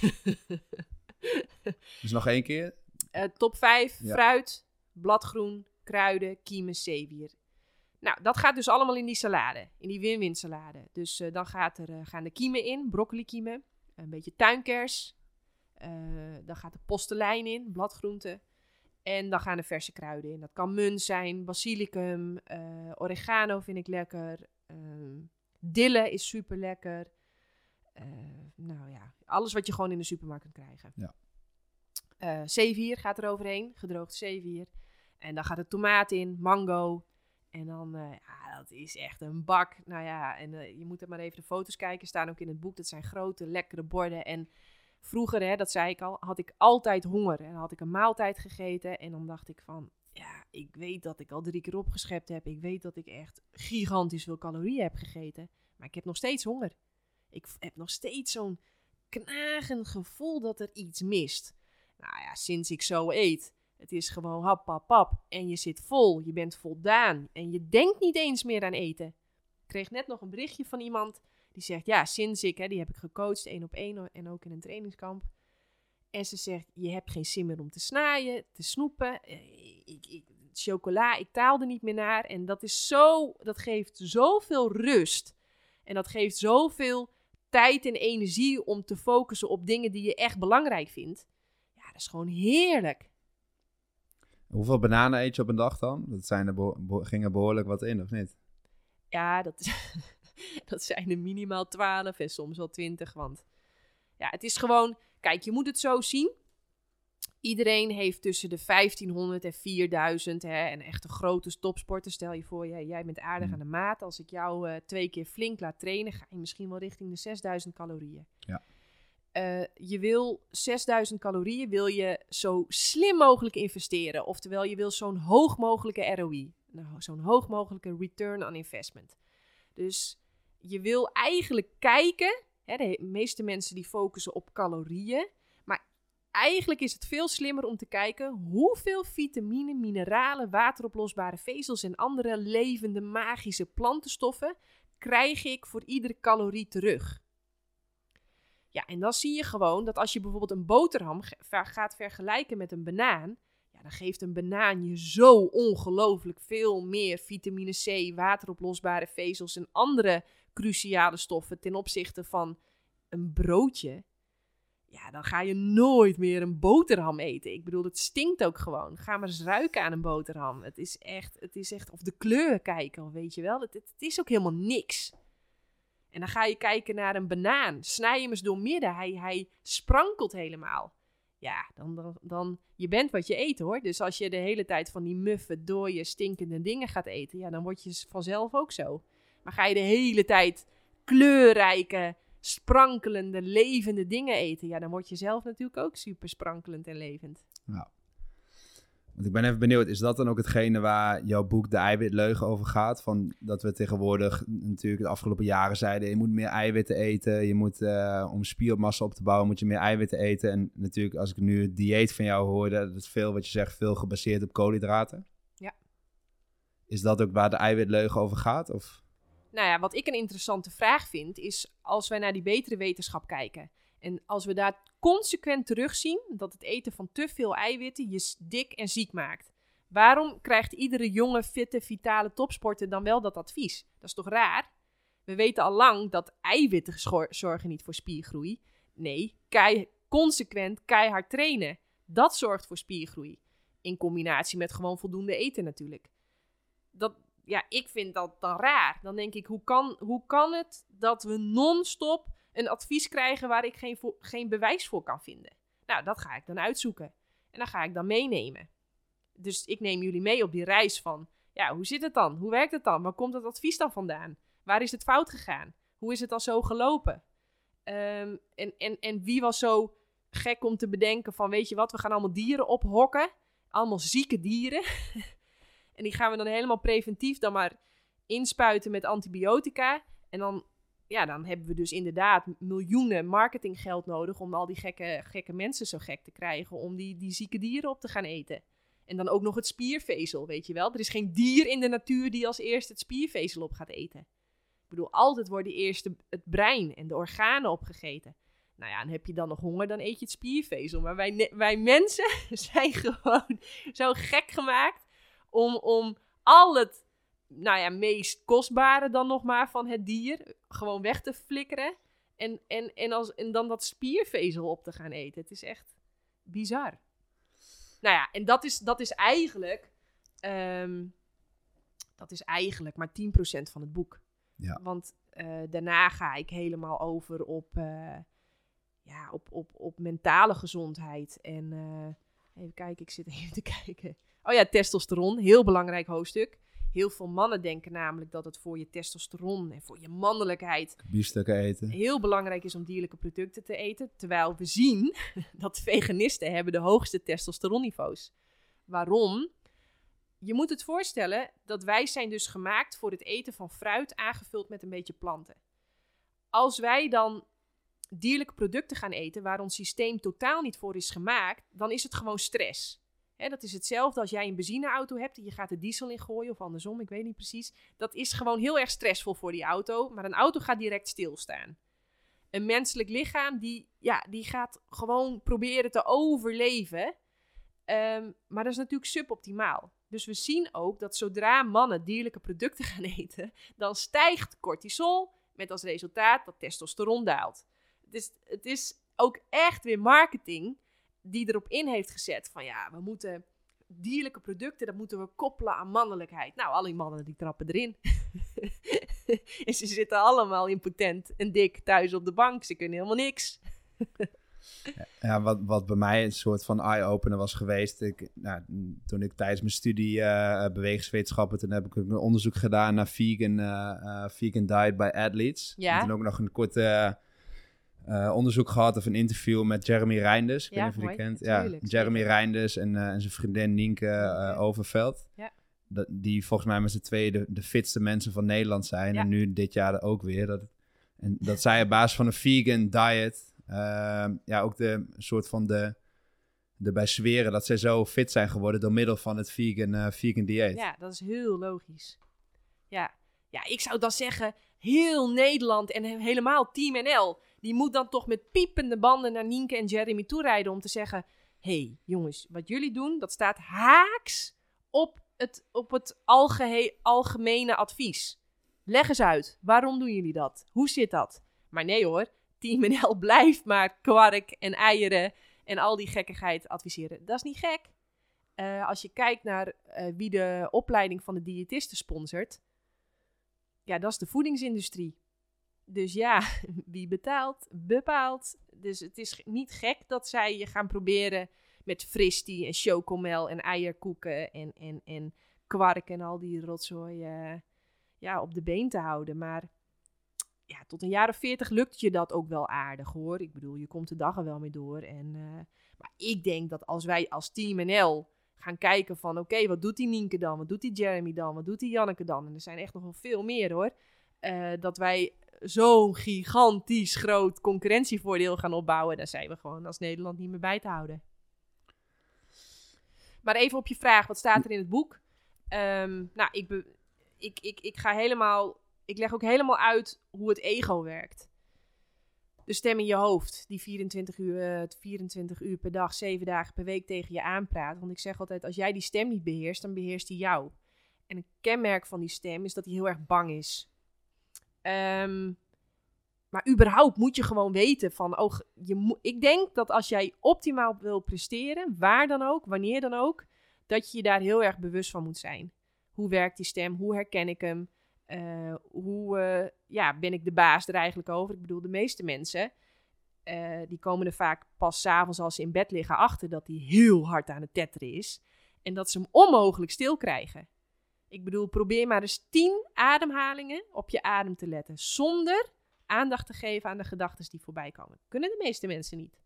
dus nog één keer? Uh, top 5, fruit, bladgroen, kruiden, kiemen, zeewier. Nou, dat gaat dus allemaal in die salade, in die win-win salade. Dus uh, dan gaat er, uh, gaan de kiemen in, broccoli kiemen, een beetje tuinkers. dan gaat de postelijn in, bladgroenten. En dan gaan er verse kruiden in. Dat kan munt zijn, basilicum, oregano vind ik lekker. Uh, dille is super lekker. Uh, nou ja, alles wat je gewoon in de supermarkt kunt krijgen. Ja. Uh, zeewier gaat er overheen, gedroogd zeewier. En dan gaat er tomaat in, mango. En dan, ja, dat is echt een bak. Nou ja, en je moet er maar even de foto's kijken, staan ook in het boek. Dat zijn grote, lekkere borden. En vroeger, hè, dat zei ik al, had ik altijd honger. En dan had ik een maaltijd gegeten en dan dacht ik van, ja, ik weet dat ik al drie keer opgeschept heb. Ik weet dat ik echt gigantisch veel calorieën heb gegeten. Maar ik heb nog steeds honger. Ik heb nog steeds zo'n knagend gevoel dat er iets mist. Nou ja, sinds ik zo eet, het is gewoon hap, pap, pap. En je zit vol, je bent voldaan. En je denkt niet eens meer aan eten. Ik kreeg net nog een berichtje van iemand die zegt, ja, sinds ik, hè, die heb ik gecoacht, één op één en ook in een trainingskamp. En ze zegt, je hebt geen zin meer om te snaaien, te snoepen. Eh, ik, ik, chocola, ik taalde niet meer naar. En dat is zo, dat geeft zoveel rust. En dat geeft zoveel tijd en energie om te focussen op dingen die je echt belangrijk vindt. Ja, dat is gewoon heerlijk. Hoeveel bananen eet je op een dag dan? Dat zijn er beho gingen behoorlijk wat in, of niet? Ja, dat is, dat zijn er minimaal 12 en soms wel 20. Want ja, het is gewoon. Kijk, je moet het zo zien. Iedereen heeft tussen de 1500 en 4000. Hè, en echte grote topsporten. Stel je voor, jij, jij bent aardig mm. aan de maat. Als ik jou uh, twee keer flink laat trainen, ga je misschien wel richting de 6000 calorieën. Ja. Uh, je wil 6000 calorieën wil je zo slim mogelijk investeren. Oftewel, je wil zo'n hoog mogelijke ROI. Nou, zo'n hoog mogelijke return on investment. Dus je wil eigenlijk kijken, de meeste mensen die focussen op calorieën, maar eigenlijk is het veel slimmer om te kijken hoeveel vitamine, mineralen, wateroplosbare vezels en andere levende magische plantenstoffen krijg ik voor iedere calorie terug. Ja, en dan zie je gewoon dat als je bijvoorbeeld een boterham gaat vergelijken met een banaan, ja, dan geeft een banaan je zo ongelooflijk veel meer vitamine C, wateroplosbare vezels en andere cruciale stoffen ten opzichte van een broodje, ja, dan ga je nooit meer een boterham eten. Ik bedoel, het stinkt ook gewoon. Ga maar eens ruiken aan een boterham. Het is echt, het is echt, of de kleur kijken, weet je wel. Het, het, is ook helemaal niks. En dan ga je kijken naar een banaan. Snij hem eens door midden. Hij, hij sprankelt helemaal. Ja, dan, dan, dan, je bent wat je eet hoor. Dus als je de hele tijd van die muffe, dooie, stinkende dingen gaat eten, ja, dan word je vanzelf ook zo. Maar ga je de hele tijd kleurrijke, sprankelende, levende dingen eten, ja, dan word je zelf natuurlijk ook super sprankelend en levend. Ja. Want ik ben even benieuwd, is dat dan ook hetgene waar jouw boek De Eiwitleugen over gaat? Van dat we tegenwoordig natuurlijk de afgelopen jaren zeiden, je moet meer eiwitten eten. Je moet, uh, om spiermassa op te bouwen, moet je meer eiwitten eten. En natuurlijk, als ik nu het dieet van jou hoorde, dat is veel wat je zegt, veel gebaseerd op koolhydraten. Ja. Is dat ook waar de eiwitleugen over gaat? Of? Nou ja, wat ik een interessante vraag vind, is als wij naar die betere wetenschap kijken. En als we daar consequent terugzien dat het eten van te veel eiwitten je dik en ziek maakt. Waarom krijgt iedere jonge, fitte, vitale topsporter dan wel dat advies? Dat is toch raar? We weten al lang dat eiwitten zorgen niet voor spiergroei. Nee, kei consequent keihard trainen. Dat zorgt voor spiergroei. In combinatie met gewoon voldoende eten natuurlijk. Dat, ja, ik vind dat dan raar. Dan denk ik, hoe kan, hoe kan het dat we non-stop een advies krijgen waar ik geen, geen bewijs voor kan vinden. Nou, dat ga ik dan uitzoeken. En dan ga ik dan meenemen. Dus ik neem jullie mee op die reis van, ja, hoe zit het dan? Hoe werkt het dan? Waar komt het advies dan vandaan? Waar is het fout gegaan? Hoe is het al zo gelopen? Ehm, en, en, en wie was zo gek om te bedenken van, weet je wat, we gaan allemaal dieren ophokken. Allemaal zieke dieren. en die gaan we dan helemaal preventief dan maar inspuiten met antibiotica. En dan ja, dan hebben we dus inderdaad miljoenen marketinggeld nodig om al die gekke, gekke mensen zo gek te krijgen om die, die zieke dieren op te gaan eten. En dan ook nog het spiervezel, weet je wel. Er is geen dier in de natuur die als eerste het spiervezel op gaat eten. Ik bedoel, altijd worden eerst het brein en de organen opgegeten. Nou ja, en heb je dan nog honger, dan eet je het spiervezel. Maar wij, wij mensen zijn gewoon zo gek gemaakt om, om al het nou ja, meest kostbare dan nog maar van het dier gewoon weg te flikkeren. En, en, en, als, en dan dat spiervezel op te gaan eten. Het is echt bizar. Nou ja, en dat is, dat is eigenlijk. Ehm, dat is eigenlijk maar 10% van het boek. Ja. Want uh, daarna ga ik helemaal over op, uh, ja, op, op, op mentale gezondheid. En uh, even kijken, ik zit even te kijken. Oh ja, testosteron, heel belangrijk hoofdstuk. Heel veel mannen denken namelijk dat het voor je testosteron en voor je mannelijkheid biefstukken eten. heel belangrijk is om dierlijke producten te eten. Terwijl we zien dat veganisten hebben de hoogste testosteronniveaus. Waarom? Je moet het voorstellen dat wij zijn dus gemaakt voor het eten van fruit aangevuld met een beetje planten. Als wij dan dierlijke producten gaan eten waar ons systeem totaal niet voor is gemaakt, dan is het gewoon stress. Dat is hetzelfde als jij een benzineauto hebt en je gaat de diesel ingooien of andersom, ik weet niet precies. Dat is gewoon heel erg stressvol voor die auto, maar een auto gaat direct stilstaan. Een menselijk lichaam die, ja, die gaat gewoon proberen te overleven, um, maar dat is natuurlijk suboptimaal. Dus we zien ook dat zodra mannen dierlijke producten gaan eten, dan stijgt cortisol met als resultaat dat testosteron daalt. Het is ook echt weer marketing die erop in heeft gezet van ja, we moeten dierlijke producten, dat moeten we koppelen aan mannelijkheid. Nou, al die mannen die trappen erin. en ze zitten allemaal impotent en dik thuis op de bank. Ze kunnen helemaal niks. ja, wat, wat bij mij een soort van eye-opener was geweest. Ik, nou, toen ik tijdens mijn studie uh, bewegingswetenschappen, toen heb ik een onderzoek gedaan naar vegan, uh, vegan diet bij athletes. Ja. En toen ook nog een korte uh, onderzoek gehad of een interview met Jeremy Reinders. Ja, je kent. Ja, Jeremy Reinders en, uh, en zijn vriendin Nienke uh, Overveld. Ja. Dat, die volgens mij met z'n tweeën de, de fitste mensen van Nederland zijn. En nu dit jaar ook weer. Dat, en dat zij op basis van een vegan diet... Ehm, ja, ook de soort van de... Erbij zweren dat zij zo fit zijn geworden door middel van het vegan, vegan dieet. Ja, dat is heel logisch. Ja. ja, ik zou dan zeggen, heel Nederland en helemaal Team NL die moet dan toch met piepende banden naar Nienke en Jeremy toerijden om te zeggen: hey, jongens, wat jullie doen, dat staat haaks op het, op het algemene advies. Leg eens uit, waarom doen jullie dat? Hoe zit dat? Maar nee hoor, Team NL blijft maar kwark en eieren en al die gekkigheid adviseren. Dat is niet gek. Uh, als je kijkt naar uh, wie de opleiding van de diëtisten sponsort, ja, dat is de voedingsindustrie. Dus ja, wie betaalt, bepaalt. Dus het is niet gek dat zij je gaan proberen met fristie en chocomel en eierkoeken en, en, en kwark en al die rotzooi uh, ja, op de been te houden. Maar ja, tot een jaar of veertig lukt je dat ook wel aardig hoor. Ik bedoel, je komt de dag er wel mee door. En, uh, maar ik denk dat als wij als Team NL gaan kijken van... oké, wat doet die Nienke dan? Wat doet die Jeremy dan? Wat doet die Janneke dan? En er zijn echt nog wel veel meer hoor. Uh, dat wij zo'n gigantisch groot concurrentievoordeel gaan opbouwen... daar zijn we gewoon als Nederland niet meer bij te houden. Maar even op je vraag, wat staat er in het boek? Um, nou, ik, ik, ik, ik ga helemaal ik leg ook helemaal uit hoe het ego werkt. De stem in je hoofd, die 24 uur, 24 eh, uur per dag, 7 dagen per week tegen je aanpraat. Want ik zeg altijd, als jij die stem niet beheerst, dan beheerst hij jou. En een kenmerk van die stem is dat hij heel erg bang is. Um, maar überhaupt moet je gewoon weten van, oh, je ik denk dat als jij optimaal wil presteren, waar dan ook, wanneer dan ook, dat je je daar heel erg bewust van moet zijn. Hoe werkt die stem? Hoe herken ik hem? Uh, hoe uh, ja, ben ik de baas er eigenlijk over? Ik bedoel, de meeste mensen, uh, die komen er vaak pas s'avonds als ze in bed liggen achter dat hij heel hard aan het tetteren is. En dat ze hem onmogelijk stil krijgen. Ik bedoel, probeer maar eens tien ademhalingen op je adem te letten. Zonder aandacht te geven aan de gedachten die voorbij komen. Kunnen de meeste mensen niet.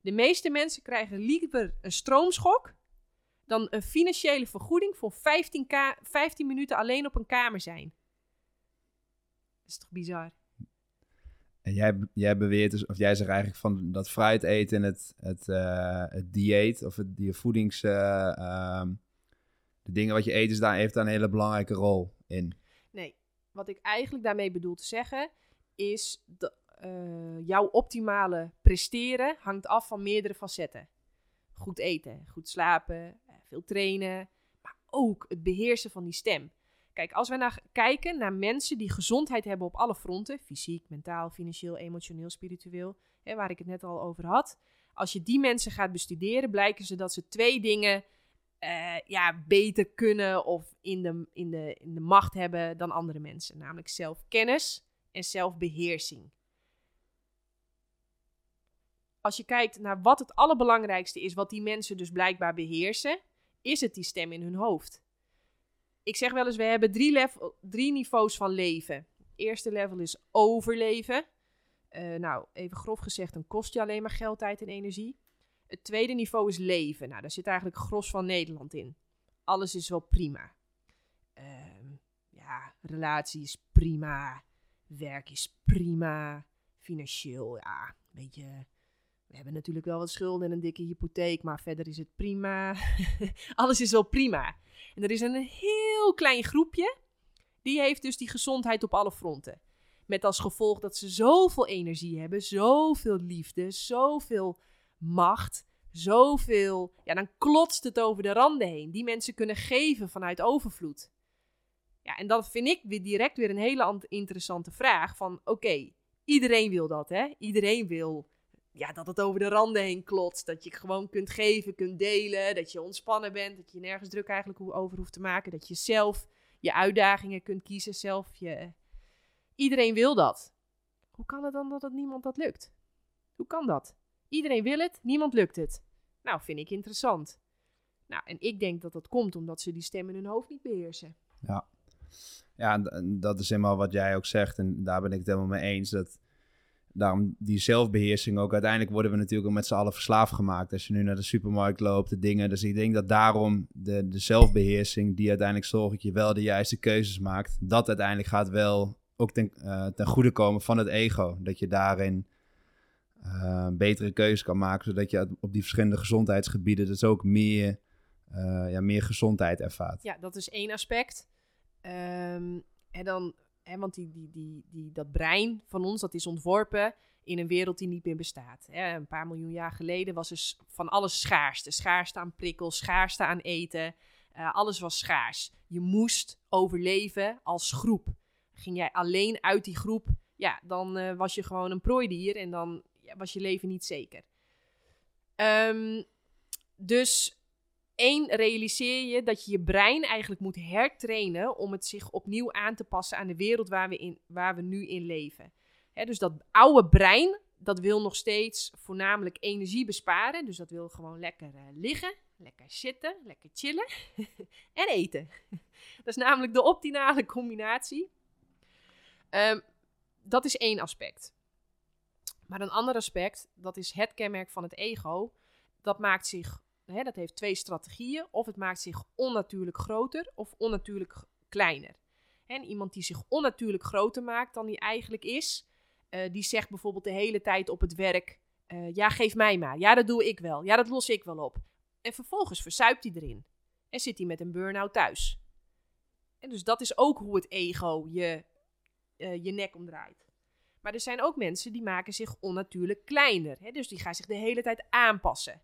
De meeste mensen krijgen liever een stroomschok dan een financiële vergoeding voor 15, 15 minuten alleen op een kamer zijn is toch bizar? En jij, jij beweert dus, of jij zegt eigenlijk van dat fruit eten en het, het, uh, het dieet of het, die voedings... Uh, um, de dingen wat je eet, is daar, heeft daar een hele belangrijke rol in. Nee, wat ik eigenlijk daarmee bedoel te zeggen, is dat uh, jouw optimale presteren hangt af van meerdere facetten. Goed eten, goed slapen, veel trainen, maar ook het beheersen van die stem. Kijk, als we naar kijken naar mensen die gezondheid hebben op alle fronten, fysiek, mentaal, financieel, emotioneel, spiritueel, hè, waar ik het net al over had. Als je die mensen gaat bestuderen, blijken ze dat ze twee dingen uh, ja, beter kunnen of in de, in, de, in de macht hebben dan andere mensen. Namelijk zelfkennis en zelfbeheersing. Als je kijkt naar wat het allerbelangrijkste is, wat die mensen dus blijkbaar beheersen, is het die stem in hun hoofd ik zeg wel eens, we hebben drie, level, drie niveaus van leven. Het eerste level is overleven. Uh, nou, even grof gezegd, dan kost je alleen maar geld, tijd en energie. Het tweede niveau is leven. Nou, daar zit eigenlijk gros van Nederland in. Alles is wel prima. Uh, ja, relatie is prima. Werk is prima. Financieel, ja, weet je. We hebben natuurlijk wel wat schulden en een dikke hypotheek, maar verder is het prima. Alles is wel prima. En er is een heel klein groepje, die heeft dus die gezondheid op alle fronten. Met als gevolg dat ze zoveel energie hebben, zoveel liefde, zoveel macht, zoveel. Ja, dan klotst het over de randen heen. Die mensen kunnen geven vanuit overvloed. Ja, en dan vind ik weer direct weer een hele interessante vraag: van oké, iedereen wil dat, hè? Iedereen wil ja, dat het over de randen heen klotst. Dat je gewoon kunt geven, kunt delen. Dat je ontspannen bent. Dat je nergens druk eigenlijk over hoeft te maken. Dat je zelf je uitdagingen kunt kiezen. Zelf je... Iedereen wil dat. Hoe kan het dan dat niemand dat lukt? Hoe kan dat? Iedereen wil het, niemand lukt het. Nou, vind ik interessant. Nou, en ik denk dat dat komt omdat ze die stem in hun hoofd niet beheersen. Ja, ja dat is helemaal wat jij ook zegt. En daar ben ik het helemaal mee eens. Dat daarom die zelfbeheersing ook. Uiteindelijk worden we natuurlijk ook met z'n allen verslaafd gemaakt. Als je nu naar de supermarkt loopt, de dingen. Dus ik denk dat daarom de, de zelfbeheersing, die uiteindelijk zorgt dat je wel de juiste keuzes maakt, dat uiteindelijk gaat wel ook ten, uh, ten goede komen van het ego. Dat je daarin uh, betere keuzes kan maken, zodat je op die verschillende gezondheidsgebieden dus ook meer, uh, ja, meer gezondheid ervaart. Ja, dat is één aspect. Um, en dan Hè, want die, die, die, die, dat brein van ons, dat is ontworpen in een wereld die niet meer bestaat. Hè. Een paar miljoen jaar geleden was er van alles schaarste. Schaarste aan prikkels, schaarste aan eten. Uh, alles was schaars. Je moest overleven als groep. Ging jij alleen uit die groep, ja, dan was je gewoon een prooidier en dan was je leven niet zeker. Um, dus Eén, realiseer je dat je je brein eigenlijk moet hertrainen om het zich opnieuw aan te passen aan de wereld waar we, in, waar we nu in leven. Dus dat oude brein, dat wil nog steeds voornamelijk energie besparen. Dus dat wil gewoon lekker eh, liggen, lekker zitten, lekker chillen en eten. dat is namelijk de optimale combinatie. Ehm, dat is één aspect. Maar een ander aspect, dat is het kenmerk van het ego. Dat maakt zich, hè, dat heeft twee strategieën. Of het maakt zich onnatuurlijk groter of onnatuurlijk kleiner. En iemand die zich onnatuurlijk groter maakt dan hij eigenlijk is, uh, die zegt bijvoorbeeld de hele tijd op het werk: uh, Ja, geef mij maar. Ja, dat doe ik wel. Ja, dat los ik wel op. En vervolgens verzuipt hij erin. En zit hij met een burn-out thuis. En dus dat is ook hoe het ego je, uh, je nek omdraait. Maar er zijn ook mensen die maken zich onnatuurlijk kleiner. Hè? Dus die gaan zich de hele tijd aanpassen.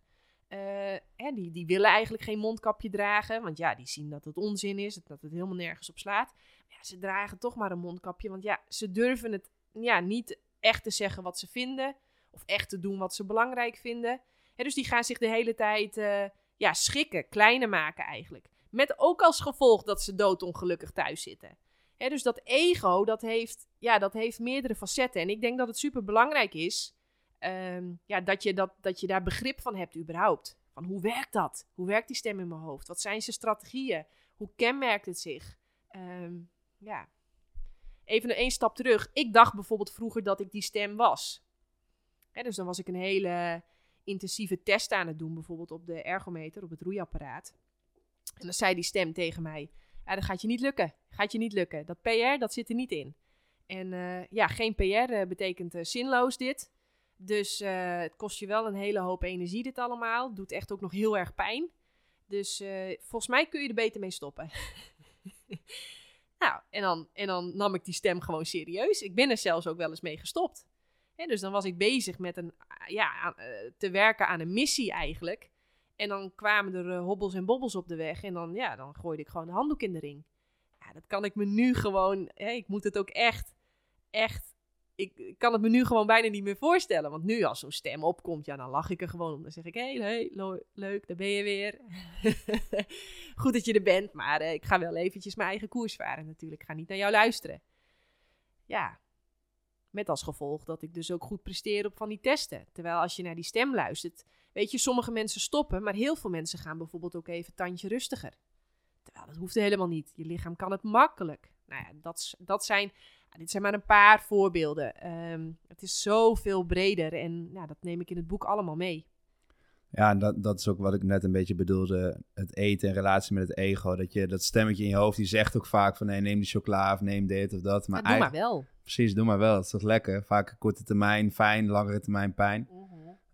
Hè, die, die willen eigenlijk geen mondkapje dragen. Want ja, die zien dat het onzin is. Dat het helemaal nergens op slaat. Ja, ze dragen toch maar een mondkapje. Want ja, ze durven het ja, niet echt te zeggen wat ze vinden. Of echt te doen wat ze belangrijk vinden. Hè, dus die gaan zich de hele tijd uh, ja, schikken, kleiner maken eigenlijk. Met ook als gevolg dat ze doodongelukkig thuis zitten. Dus dat ego, dat heeft, ja, dat heeft meerdere facetten. En ik denk dat het super belangrijk is um, ja, dat, je dat, dat je daar begrip van hebt überhaupt. Van hoe werkt dat? Hoe werkt die stem in mijn hoofd? Wat zijn zijn strategieën? Hoe kenmerkt het zich? Um, ja. Even één stap terug. Ik dacht bijvoorbeeld vroeger dat ik die stem was. Dus dan was ik een hele intensieve test aan het doen, bijvoorbeeld op de ergometer, op het roeiapparaat. En dan zei die stem tegen mij: ja, dat gaat je niet lukken. Gaat je niet lukken. Dat PR, dat zit er niet in. En uh, ja, geen PR uh, betekent uh, zinloos dit. Dus het kost je wel een hele hoop energie dit allemaal. Doet echt ook nog heel erg pijn. Dus volgens mij kun je er beter mee stoppen. nou, en dan, en dan nam ik die stem gewoon serieus. Ik ben er zelfs ook wel eens mee gestopt. dus dan was ik bezig met een, ja, te werken aan een missie eigenlijk. En dan kwamen er uh, hobbels en bobbels op de weg. En dan, ja, dan gooide ik gewoon de handdoek in de ring. Ja, dat kan ik me nu gewoon. Ik moet het ook echt, echt. Ik, kan het me nu gewoon bijna niet meer voorstellen. Want nu, als zo'n stem opkomt, ja, dan lach ik er gewoon om. Dan zeg ik: hé, hey, leuk, daar ben je weer. Goed dat je er bent, maar uh, ik ga wel eventjes mijn eigen koers varen natuurlijk. Ik ga niet naar jou luisteren. Ja, met als gevolg dat ik dus ook goed presteer op van die testen. Terwijl als je naar die stem luistert, weet je, sommige mensen stoppen, maar heel veel mensen gaan bijvoorbeeld ook even tandje rustiger. Terwijl dat hoeft helemaal niet. Je lichaam kan het makkelijk. Nou ja, dat, dat zijn, dit zijn maar een paar voorbeelden. Um, het is zoveel breder en nou, dat neem ik in het boek allemaal mee. Ja, en dat, dat is ook wat ik net een beetje bedoelde. Het eten in relatie met het ego. Dat je dat stemmetje in je hoofd, die zegt ook vaak van... nee, neem die chocola of neem dit of dat. Maar ja, doe maar wel. Precies, doe maar wel. Dat is toch lekker. Vaak korte termijn fijn, langere termijn pijn. Uh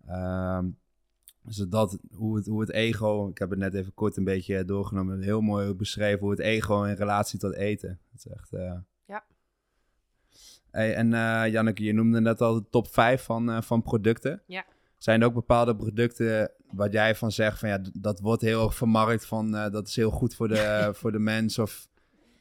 -huh. um, dus dat, hoe het, hoe het ego... Ik heb het net even kort een beetje doorgenomen. Heel mooi beschreven hoe het ego in relatie tot eten. Dat is echt... Uh... Ja. Hey, en uh, Janneke, je noemde net al de top 5 van, uh, van producten. Ja. Zijn er ook bepaalde producten wat jij van zegt van ja, dat wordt heel erg vermarkt van dat is heel goed voor de, voor de mens of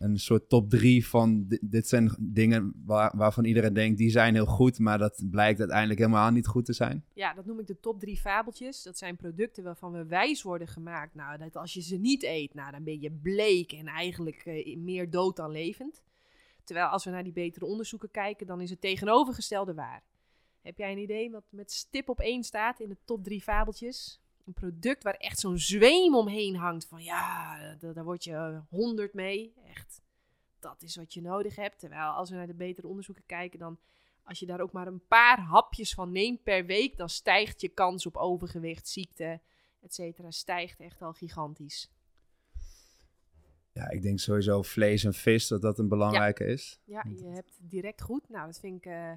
een soort top drie van dit, zijn dingen waar, waarvan iedereen denkt die zijn heel goed, maar dat blijkt uiteindelijk helemaal niet goed te zijn? Ja, dat noem ik de top drie fabeltjes. Dat zijn producten waarvan we wijs worden gemaakt. Nou, dat als je ze niet eet, nou, dan ben je bleek en eigenlijk uh, meer dood dan levend. Terwijl als we naar die betere onderzoeken kijken, dan is het tegenovergestelde waar. Heb jij een idee wat met stip op één staat in de top drie fabeltjes? Een product waar echt zo'n zweem omheen hangt van ja, daar word je honderd mee. Echt, dat is wat je nodig hebt. Terwijl als we naar de betere onderzoeken kijken, dan als je daar ook maar een paar hapjes van neemt per week, dan stijgt je kans op overgewicht, ziekte, et cetera, stijgt echt al gigantisch. Ja, ik denk sowieso vlees en vis, dat dat een belangrijke ja. is. Ja, je hebt direct goed. Nou, dat vind ik... Uh,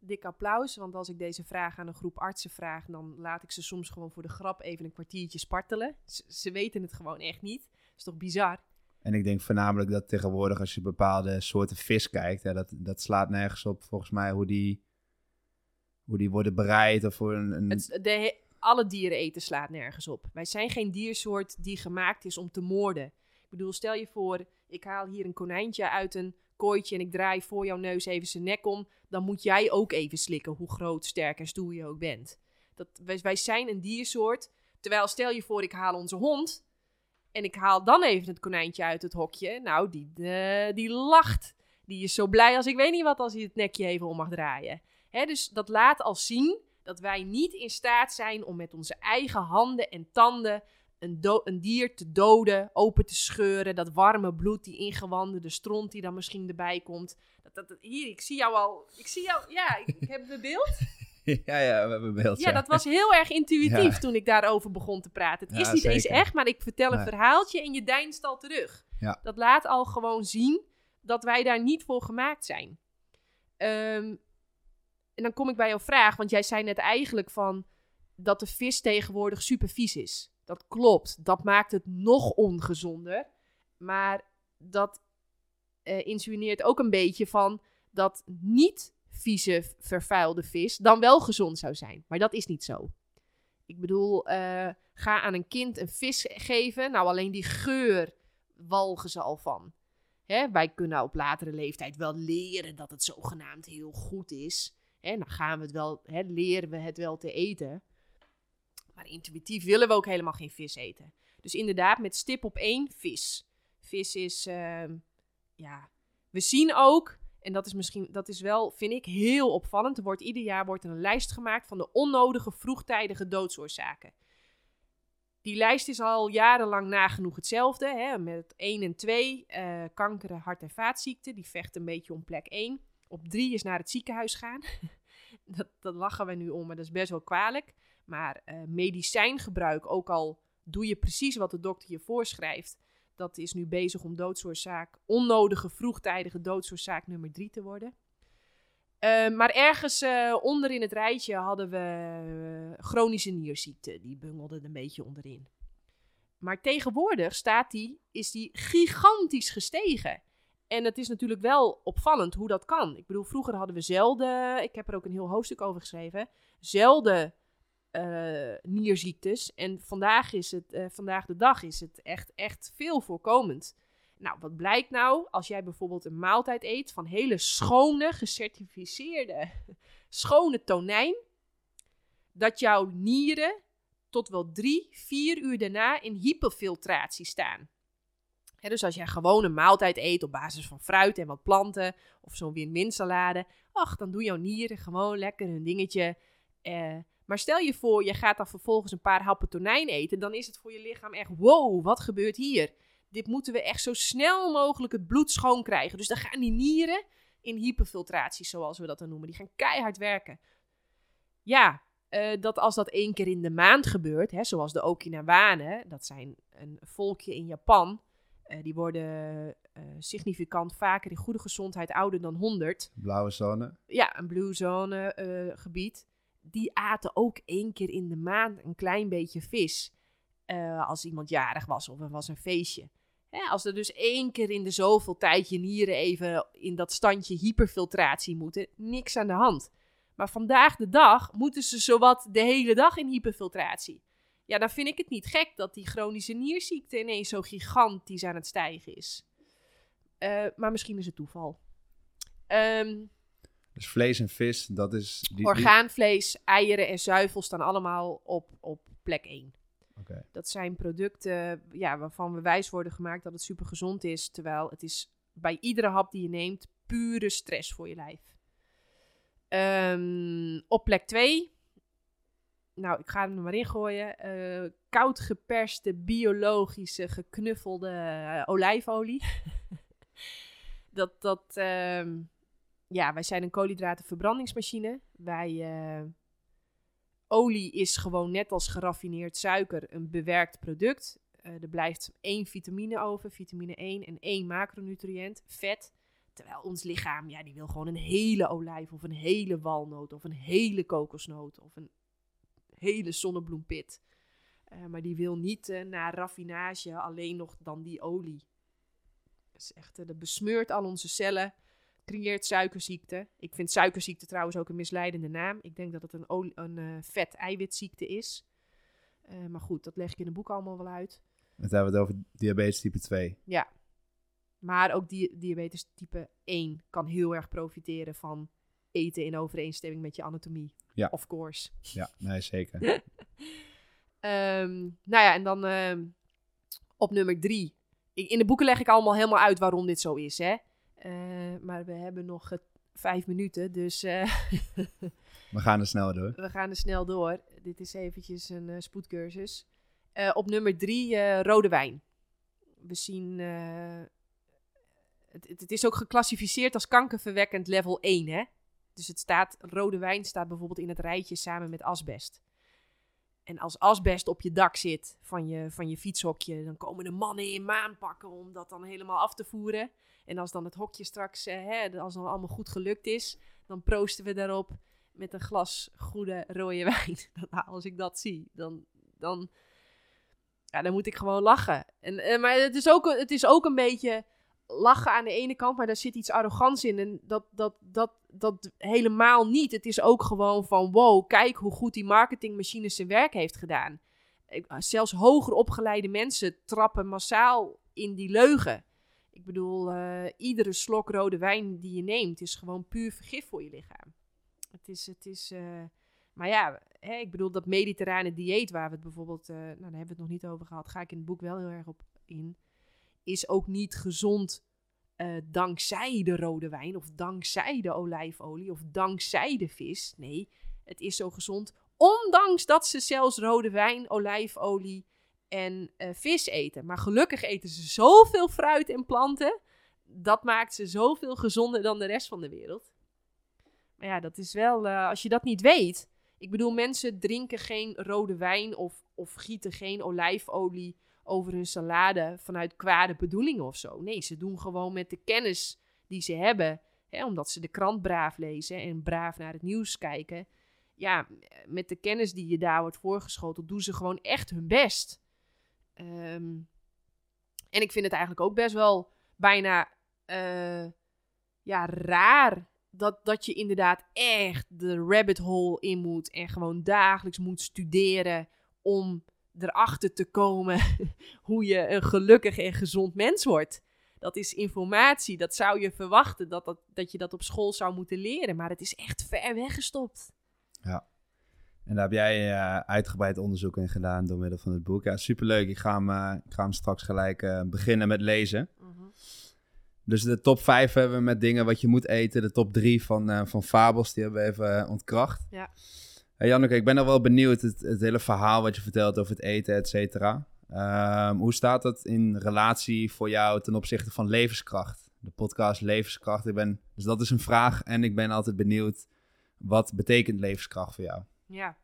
dik applaus. Want als ik deze vraag aan een groep artsen vraag, dan laat ik ze soms gewoon voor de grap even een kwartiertje spartelen. Z ze weten het gewoon echt niet. Dat is toch bizar? En ik denk voornamelijk dat tegenwoordig als je bepaalde soorten vis kijkt, hè, dat, dat slaat nergens op volgens mij hoe die, hoe die worden bereid. Of voor een, een... Het, de, alle dieren eten slaat nergens op. Wij zijn geen diersoort die gemaakt is om te moorden. Ik bedoel, stel je voor, ik haal hier een konijntje uit een kooitje en ik draai voor jouw neus even zijn nek om, dan moet jij ook even slikken, hoe groot, sterk en stoer je ook bent. Dat, wij, wij zijn een diersoort. Terwijl stel je voor, ik haal onze hond en ik haal dan even het konijntje uit het hokje. Nou, die, uh, die lacht. Die is zo blij als ik weet niet wat als hij het nekje even om mag draaien. Dus dat laat al zien dat wij niet in staat zijn om met onze eigen handen en tanden een, een dier te doden, open te scheuren. Dat warme bloed, die ingewanden, de stront die dan misschien erbij komt. Dat, dat, dat- hier, ik zie jou al. Ik zie jou. Ja, ik, ik heb het beeld. ja, ja, we hebben beeld. Ja, dat was heel erg intuïtief Ja. toen ik daarover begon te praten. Het is niet eens echt, maar ik vertel een verhaaltje en je deinst al terug. Ja. Dat laat al gewoon zien dat wij daar niet voor gemaakt zijn. Ehm, en dan kom ik bij jouw vraag, want jij zei net eigenlijk van dat de vis tegenwoordig super vies is. Dat klopt, dat maakt het nog ongezonder. Maar dat eh insinueert ook een beetje van dat niet vieze, vervuilde vis dan wel gezond zou zijn. Maar dat is niet zo. Ik bedoel, eh, ga aan een kind een vis geven. Nou, alleen die geur walgen ze al van. Hè, wij kunnen op latere leeftijd wel leren dat het zogenaamd heel goed is. Hè, dan gaan we het wel, hè, leren we het wel te eten. Maar intuïtief willen we ook helemaal geen vis eten. Dus inderdaad, met stip op één, vis. Vis is, ehm, ja, we zien ook, en dat is misschien, dat is wel, vind ik, heel opvallend. Er wordt ieder jaar wordt een lijst gemaakt van de onnodige vroegtijdige doodsoorzaken. Die lijst is al jarenlang nagenoeg hetzelfde. Hè, met 1 en 2, eh kanker, hart- en vaatziekten. Die vechten een beetje om plek 1. Op 3 is naar het ziekenhuis gaan. dat, dat lachen we nu om, maar dat is best wel kwalijk. Maar eh, medicijngebruik, ook al doe je precies wat de dokter je voorschrijft, dat is nu bezig om doodsoorzaak, onnodige vroegtijdige doodsoorzaak nummer 3 te worden. Eh, maar ergens eh, onder in het rijtje hadden we eh, chronische nierziekte. Die bungelde een beetje onderin. Maar tegenwoordig staat die, is die gigantisch gestegen. En het is natuurlijk wel opvallend hoe dat kan. Ik bedoel, vroeger hadden we zelden, ik heb er ook een heel hoofdstuk over geschreven, zelden eh, nierziektes. En vandaag, is het, eh, vandaag de dag is het echt, echt veel voorkomend. Nou, wat blijkt nou als jij bijvoorbeeld een maaltijd eet van hele schone, gecertificeerde, schone tonijn, dat jouw nieren tot wel drie, vier uur daarna in hyperfiltratie staan. Dus als jij gewoon een maaltijd eet op basis van fruit en wat planten, of zo'n win-win salade, ach, dan doen jouw nieren gewoon lekker hun dingetje. Eh, maar stel je voor, je gaat dan vervolgens een paar happen tonijn eten, dan is het voor je lichaam echt, wow, wat gebeurt hier? Dit moeten we echt zo snel mogelijk het bloed schoon krijgen. Dus dan gaan die nieren in hyperfiltratie, zoals we dat dan noemen. Die gaan keihard werken. Ja, eh, dat als dat één keer in de maand gebeurt, hè, zoals de Okinawanen, dat zijn een volkje in Japan, eh, die worden eh, significant vaker in goede gezondheid ouder dan 100. Blauwe zone. Ja, een blue zone gebied. Die aten ook één keer in de maand een klein beetje vis. eh, als iemand jarig was of er was een feestje. Hè, als er dus één keer in de zoveel tijd je nieren even in dat standje hyperfiltratie moeten, niks aan de hand. Maar vandaag de dag moeten ze zowat de hele dag in hyperfiltratie. Ja, dan vind ik het niet gek dat die chronische nierziekte ineens zo gigantisch aan het stijgen is. Eh, maar misschien is het toeval. Ehm, Dus vlees en vis, dat is... Die, die- orgaanvlees, eieren en zuivel staan allemaal op, op plek 1. Oké. Dat zijn producten ja, waarvan we wijs worden gemaakt dat het super gezond is. Terwijl het is bij iedere hap die je neemt pure stress voor je lijf. Ehm, op plek 2. Nou, ik ga hem er maar in gooien. eh, koud geperste, biologische, geknuffelde eh, olijfolie. dat, dat, ehm, ja, wij zijn een koolhydratenverbrandingsmachine. Wij, eh, olie is gewoon net als geraffineerd suiker een bewerkt product. Eh, er blijft één vitamine over, vitamine 1 en één macronutriënt, vet. Terwijl ons lichaam, ja, die wil gewoon een hele olijf of een hele walnoot of een hele kokosnoot of een hele zonnebloempit. Eh, maar die wil niet na raffinage alleen nog dan die olie. Dat, is echt, dat besmeurt al onze cellen, creëert suikerziekte. Ik vind suikerziekte trouwens ook een misleidende naam. Ik denk dat het een, een eh, vet-eiwitziekte is. Eh, maar goed, dat leg ik in het boek allemaal wel uit. Dan hebben we het over diabetes type 2. Maar ook di diabetes type 1 kan heel erg profiteren van eten in overeenstemming met je anatomie. Ja. Of course. Ja, nee, zeker. Ehm, nou ja, en dan ehm, op nummer drie. Ik- In de boeken leg ik allemaal helemaal uit waarom dit zo is. Hè? Eh, maar we hebben nog vijf minuten, dus we gaan er snel door. We gaan er snel door. Dit is eventjes een spoedcursus. op nummer drie, rode wijn. We zien het, het, is ook geclassificeerd als kankerverwekkend level 1, hè? Dus het staat, rode wijn staat bijvoorbeeld in het rijtje samen met asbest. En als asbest op je dak zit van je, van je fietshokje, dan komen de mannen in maanpakken om dat dan helemaal af te voeren. En als dan het hokje straks, eh, hè, als het allemaal goed gelukt is, dan proosten we daarop met een glas goede rode wijn. Als ik dat zie, dan, dan, ja, dan moet ik gewoon lachen. En, eh, maar het is, ook, het is ook een beetje lachen aan de ene kant, maar daar zit iets arrogants in. En dat, dat, dat, dat helemaal niet. Het is ook gewoon van wow, kijk hoe goed die marketingmachine zijn werk heeft gedaan. Zelfs hoger opgeleide mensen trappen massaal in die leugen. Ik bedoel, uh, iedere slok rode wijn die je neemt is gewoon puur vergif voor je lichaam. Het is, het is, uh, maar ja, hè, ik bedoel dat mediterrane dieet waar we het bijvoorbeeld, uh, nou daar hebben we het nog niet over gehad, ga ik in het boek wel heel erg op in is ook niet gezond uh, dankzij de rode wijn of dankzij de olijfolie of dankzij de vis. Nee, het is zo gezond ondanks dat ze zelfs rode wijn, olijfolie en uh, vis eten. Maar gelukkig eten ze zoveel fruit en planten. Dat maakt ze zoveel gezonder dan de rest van de wereld. Maar ja, dat is wel, uh, als je dat niet weet. Ik bedoel, mensen drinken geen rode wijn of, of gieten geen olijfolie over hun salade vanuit kwade bedoelingen of zo. Nee, ze doen gewoon met de kennis die ze hebben, hè, omdat ze de krant braaf lezen en braaf naar het nieuws kijken. Ja, met de kennis die je daar wordt voorgeschoteld, doen ze gewoon echt hun best. Ehm, en ik vind het eigenlijk ook best wel bijna uh, ja, raar dat, dat je inderdaad echt de rabbit hole in moet en gewoon dagelijks moet studeren om erachter te komen hoe je een gelukkig en gezond mens wordt. Dat is informatie, dat zou je verwachten dat, dat, dat je dat op school zou moeten leren, maar het is echt ver weggestopt. Ja, en daar heb jij uh, uitgebreid onderzoek in gedaan door middel van het boek. Ja, superleuk. Ik ga hem, uh, ik ga hem straks gelijk uh, beginnen met lezen. Mhm. Dus de top 5 hebben we met dingen wat je moet eten. De top 3 van, van fabels, die hebben we even ontkracht. Ja. Hey Janneke, ik ben nog wel benieuwd, het, het hele verhaal wat je vertelt over het eten, et cetera. Ehm, hoe staat dat in relatie voor jou ten opzichte van levenskracht? De podcast Levenskracht. Ik ben, dus dat is een vraag en ik ben altijd benieuwd, wat betekent levenskracht voor jou? Ja,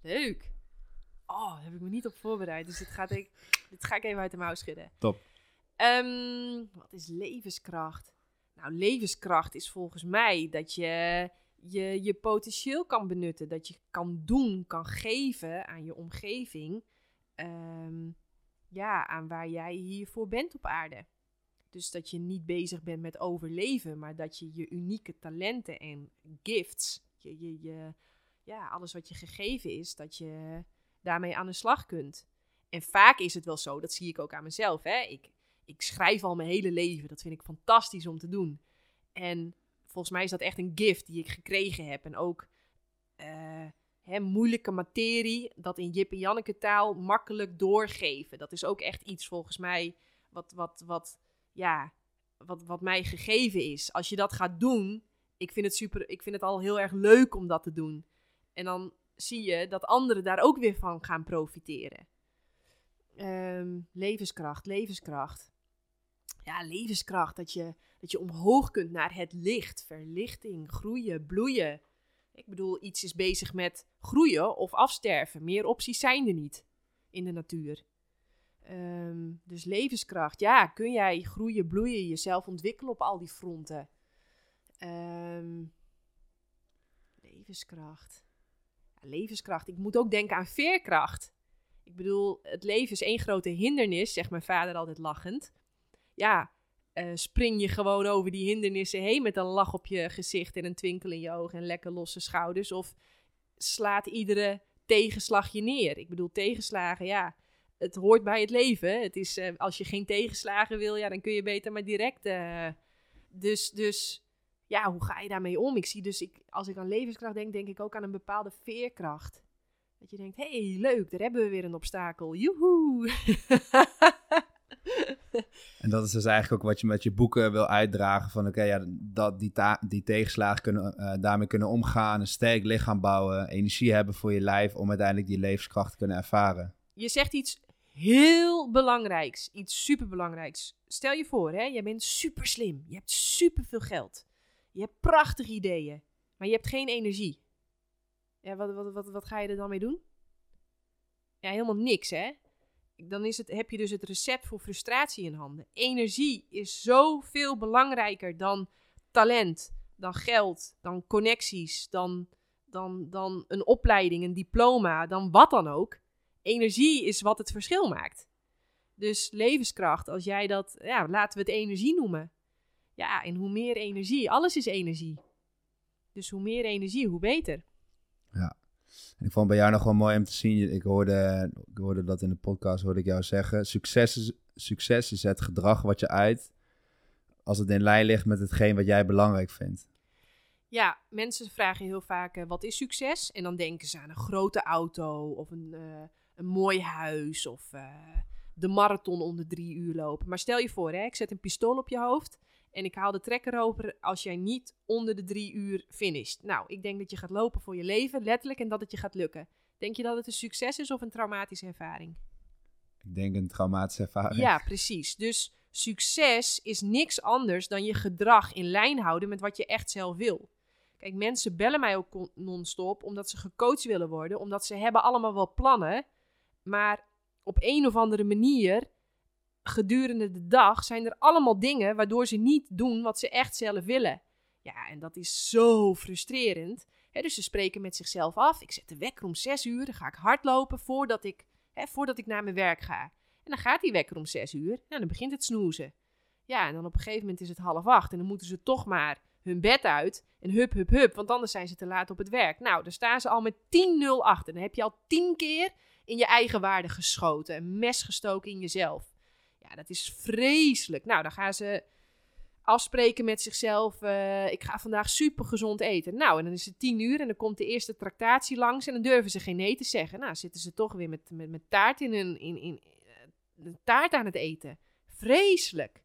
leuk. Oh, daar heb ik me niet op voorbereid, dus dit, gaat ik, dit ga ik even uit de mouw schudden. Top. Ehm, wat is levenskracht? Nou, levenskracht is volgens mij dat je je je potentieel kan benutten. Dat je kan doen, kan geven aan je omgeving. Ehm, ja, aan waar jij hiervoor bent op aarde. Dus dat je niet bezig bent met overleven, maar dat je je unieke talenten en gifts, je, je, je, ja, alles wat je gegeven is, dat je daarmee aan de slag kunt. En vaak is het wel zo, dat zie ik ook aan mezelf. Hè? Ik, ik schrijf al mijn hele leven, dat vind ik fantastisch om te doen. En volgens mij is dat echt een gift die ik gekregen heb. En ook uh, hè, moeilijke materie, dat in Jip en Janneke taal makkelijk doorgeven. Dat is ook echt iets volgens mij wat, wat, wat, ja, wat, wat mij gegeven is. Als je dat gaat doen, ik vind, het super, ik vind het al heel erg leuk om dat te doen. En dan zie je dat anderen daar ook weer van gaan profiteren. Ehm, levenskracht, levenskracht. Ja, levenskracht. Dat je, dat je omhoog kunt naar het licht, verlichting, groeien, bloeien. Ik bedoel, iets is bezig met groeien of afsterven. Meer opties zijn er niet in de natuur. Ehm, dus levenskracht. Ja, kun jij groeien, bloeien, jezelf ontwikkelen op al die fronten? Ehm, levenskracht. Ja, levenskracht. Ik moet ook denken aan veerkracht. Ik bedoel, het leven is één grote hindernis, zegt mijn vader altijd lachend. Ja, uh, spring je gewoon over die hindernissen heen met een lach op je gezicht en een twinkel in je ogen en lekker losse schouders? Of slaat iedere tegenslag je neer? Ik bedoel, tegenslagen, ja, het hoort bij het leven. Het is, uh, als je geen tegenslagen wil, ja, dan kun je beter maar direct. Uh, dus, dus ja, hoe ga je daarmee om? Ik zie dus, ik, als ik aan levenskracht denk, denk ik ook aan een bepaalde veerkracht. Dat je denkt, hé, hey, leuk, daar hebben we weer een obstakel. Joehoe! en dat is dus eigenlijk ook wat je met je boeken wil uitdragen. Van oké, ja, dat die, die tegenslagen kunnen, uh, daarmee kunnen omgaan. Een sterk lichaam bouwen. Energie hebben voor je lijf om uiteindelijk die levenskracht te kunnen ervaren. Je zegt iets heel belangrijks. Iets superbelangrijks. Stel je voor, hè, jij bent super slim. Je hebt superveel geld. Je hebt prachtige ideeën. Maar je hebt geen energie. Ja, wat, wat, wat, wat ga je er dan mee doen? Ja, helemaal niks, hè? Dan is het, heb je dus het recept voor frustratie in handen. Energie is zoveel belangrijker dan talent, dan geld, dan connecties, dan, dan, dan een opleiding, een diploma, dan wat dan ook. Energie is wat het verschil maakt. Dus levenskracht, als jij dat, ja, laten we het energie noemen. Ja, en hoe meer energie, alles is energie. Dus hoe meer energie, hoe beter. Ja. Ik vond bij jou nog wel mooi om te zien. Ik hoorde, hoorde dat in de podcast, hoorde ik jou zeggen. Succes is, succes is het gedrag wat je uit als het in lijn ligt met hetgeen wat jij belangrijk vindt. Ja, mensen vragen heel vaak: uh, wat is succes? En dan denken ze aan een grote auto of een, uh, een mooi huis of uh, de marathon onder drie uur lopen. Maar stel je voor, hè, ik zet een pistool op je hoofd en ik haal de trekker open als jij niet onder de drie uur finisht. Nou, ik denk dat je gaat lopen voor je leven, letterlijk, en dat het je gaat lukken. Denk je dat het een succes is of een traumatische ervaring? Ik denk een traumatische ervaring. Ja, precies. Dus succes is niks anders dan je gedrag in lijn houden met wat je echt zelf wil. Kijk, mensen bellen mij ook non-stop omdat ze gecoacht willen worden, omdat ze hebben allemaal wel plannen, maar op een of andere manier gedurende de dag zijn er allemaal dingen waardoor ze niet doen wat ze echt zelf willen. Ja, en dat is zo frustrerend. dus ze spreken met zichzelf af. Ik zet de wekker om zes uur. Dan ga ik hardlopen voordat ik, voordat ik naar mijn werk ga. En dan gaat die wekker om zes uur. En dan begint het snoezen. Ja, en dan op een gegeven moment is het half acht. En dan moeten ze toch maar hun bed uit. En hup, hup, hup. Want anders zijn ze te laat op het werk. Nou, dan staan ze al met 10-0 achter. Dan heb je al tien keer in je eigen waarde geschoten. Een mes gestoken in jezelf. Ja, dat is vreselijk. Nou, dan gaan ze afspreken met zichzelf. Uh, ik ga vandaag super gezond eten. Nou, en dan is het tien uur en dan komt de eerste tractatie langs. En dan durven ze geen nee te zeggen. Nou, zitten ze toch weer met, met, met taart in hun in, in, uh, taart aan het eten. Vreselijk.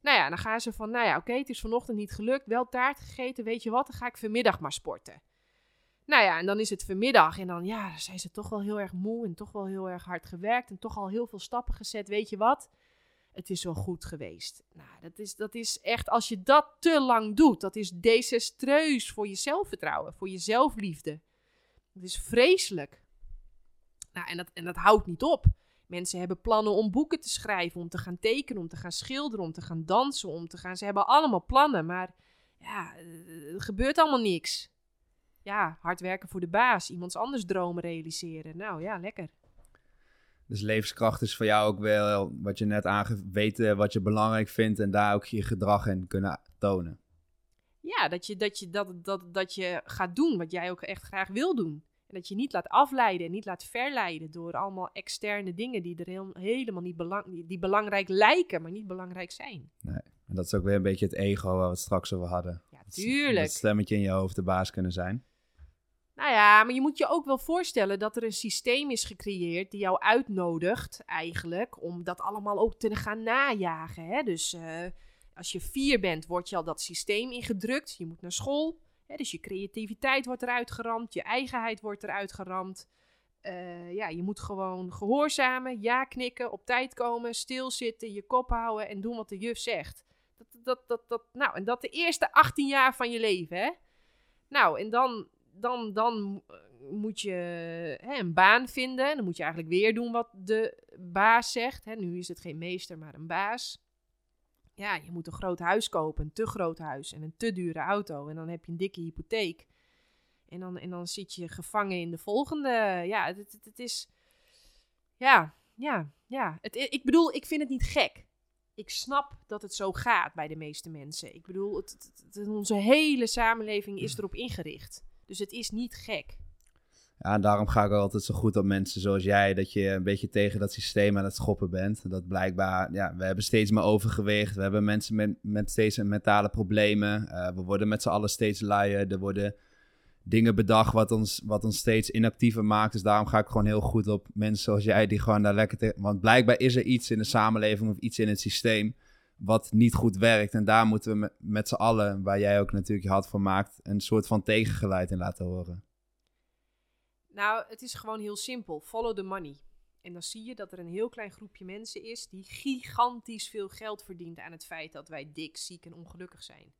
Nou ja, dan gaan ze van, nou ja, oké, het is vanochtend niet gelukt. Wel taart gegeten, weet je wat, dan ga ik vanmiddag maar sporten. Nou ja, en dan is het vanmiddag en dan, ja, zijn ze toch wel heel erg moe en toch wel heel erg hard gewerkt en toch al heel veel stappen gezet. Weet je wat? Het is wel goed geweest. Nou, dat is, dat is echt, als je dat te lang doet, dat is desastreus voor je zelfvertrouwen, voor je zelfliefde. Dat is vreselijk. Nou, en dat, en dat houdt niet op. Mensen hebben plannen om boeken te schrijven, om te gaan tekenen, om te gaan schilderen, om te gaan dansen, om te gaan. Ze hebben allemaal plannen, maar ja, er gebeurt allemaal niks ja, hard werken voor de baas, iemands anders dromen realiseren. Nou ja, lekker. Dus levenskracht is voor jou ook wel wat je net aangeeft, weten wat je belangrijk vindt en daar ook je gedrag in kunnen tonen. Ja, dat je, dat, je, dat, dat, dat je gaat doen wat jij ook echt graag wil doen. En dat je niet laat afleiden en niet laat verleiden door allemaal externe dingen die er heel, helemaal niet belang, die belangrijk lijken, maar niet belangrijk zijn. Nee, en dat is ook weer een beetje het ego waar we het straks over hadden. Ja, tuurlijk. Dat stemmetje in je hoofd de baas kunnen zijn. Nou ja, maar je moet je ook wel voorstellen dat er een systeem is gecreëerd die jou uitnodigt eigenlijk om dat allemaal ook te gaan najagen. Hè? Dus uh, als je vier bent, word je al dat systeem ingedrukt. Je moet naar school. Hè? Dus je creativiteit wordt eruit geramd, je eigenheid wordt eruit geramd. Uh, ja, je moet gewoon gehoorzamen, ja knikken, op tijd komen, stilzitten, je kop houden en doen wat de juf zegt. Dat, dat, dat, dat, nou, en dat de eerste 18 jaar van je leven, hè? Nou, en dan, dan, dan eh, moet je hè, een baan vinden. Dan moet je eigenlijk weer doen wat de baas zegt. Hè. Nu is het geen meester, maar een baas. Ja, je moet een groot huis kopen, een te groot huis en een te dure auto. En dan heb je een dikke hypotheek. En dan, en dan zit je gevangen in de volgende. Ja, het, het, is. Ja, ja, ja. Het, ik bedoel, ik vind het niet gek. Ik snap dat het zo gaat bij de meeste mensen. Ik bedoel, onze hele samenleving is erop ingericht. Dus het is niet gek. Ja, en daarom ga ik altijd zo goed op mensen zoals jij, dat je een beetje tegen dat systeem aan het schoppen bent. Dat blijkbaar, ja, we hebben steeds meer overgewicht, we hebben mensen met, met steeds mentale problemen, uh, we worden met z'n allen steeds luier, er worden dingen bedacht wat ons, wat ons steeds inactiever maakt. Dus daarom ga ik gewoon heel goed op mensen zoals jij die gewoon daar lekker... Te... Want blijkbaar is er iets in de samenleving of iets in het systeem wat niet goed werkt. En daar moeten we met, met z'n allen, waar jij ook natuurlijk je hart voor maakt, een soort van tegengeluid in laten horen. Nou, het is gewoon heel simpel. Follow the money. En dan zie je dat er een heel klein groepje mensen is die gigantisch veel geld verdient aan het feit dat wij dik, ziek en ongelukkig zijn.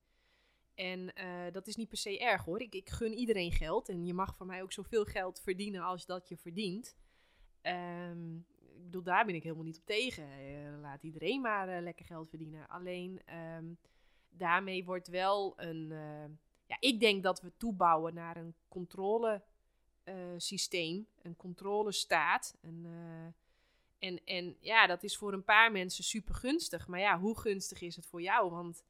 En uh, dat is niet per se erg hoor. Ik, ik, gun iedereen geld. En je mag van mij ook zoveel geld verdienen als dat je verdient. Um, ik bedoel, daar ben ik helemaal niet op tegen. Uh, laat iedereen maar uh, lekker geld verdienen. Alleen um, daarmee wordt wel een. ja, ik denk dat we toebouwen naar een controlesysteem, een controlestaat. Een, en, en ja, dat is voor een paar mensen super gunstig. Maar ja, hoe gunstig is het voor jou? Want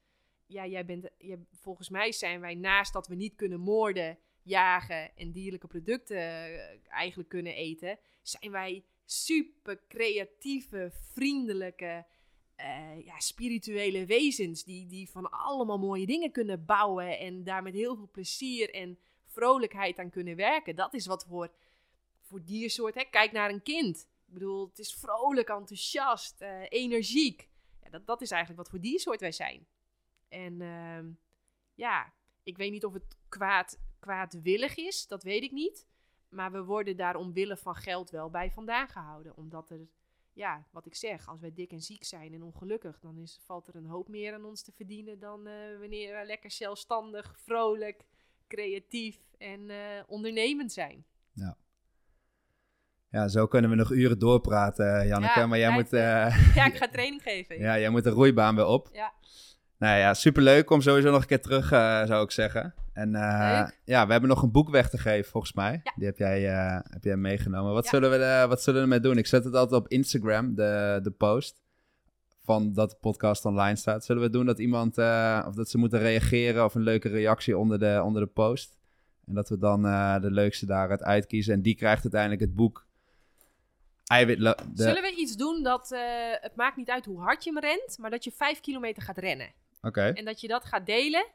ja, jij bent, je, volgens mij zijn wij naast dat we niet kunnen moorden, jagen en dierlijke producten uh, eigenlijk kunnen eten, zijn wij super creatieve, vriendelijke, uh, ja, spirituele wezens die, die van allemaal mooie dingen kunnen bouwen en daar met heel veel plezier en vrolijkheid aan kunnen werken. Dat is wat voor, voor diersoort. Hè? Kijk naar een kind. Ik bedoel, het is vrolijk, enthousiast, uh, energiek. Ja, dat, dat is eigenlijk wat voor diersoort wij zijn. En uh, ja, ik weet niet of het kwaad, kwaadwillig is, dat weet ik niet. Maar we worden daar omwille van geld wel bij vandaan gehouden. Omdat er, ja, wat ik zeg, als wij dik en ziek zijn en ongelukkig, dan is, valt er een hoop meer aan ons te verdienen dan uh, wanneer we lekker zelfstandig, vrolijk, creatief en uh, ondernemend zijn. Ja. Ja, zo kunnen we nog uren doorpraten, Janneke. Ja, maar jij ja, moet... Uh, ja, ik ga training geven. ja, jij moet de roeibaan weer op. Ja. Nou ja, superleuk. Kom sowieso nog een keer terug, zou ik zeggen. En uh, ja, we hebben nog een boek weg te geven, volgens mij. Ja. Die heb jij, uh, heb jij meegenomen. Wat, Ja. zullen we, wat zullen we ermee doen? Ik zet het altijd op Instagram, de, de post. Van dat de podcast online staat. Zullen we doen dat iemand, of dat ze moeten reageren of een leuke reactie onder de, onder de post? En dat we dan de leukste daaruit uitkiezen. En die krijgt uiteindelijk het boek. De... Zullen we iets doen dat het maakt niet uit hoe hard je hem rent, maar dat je vijf kilometer gaat rennen? Oké. Okay. En dat je dat gaat delen.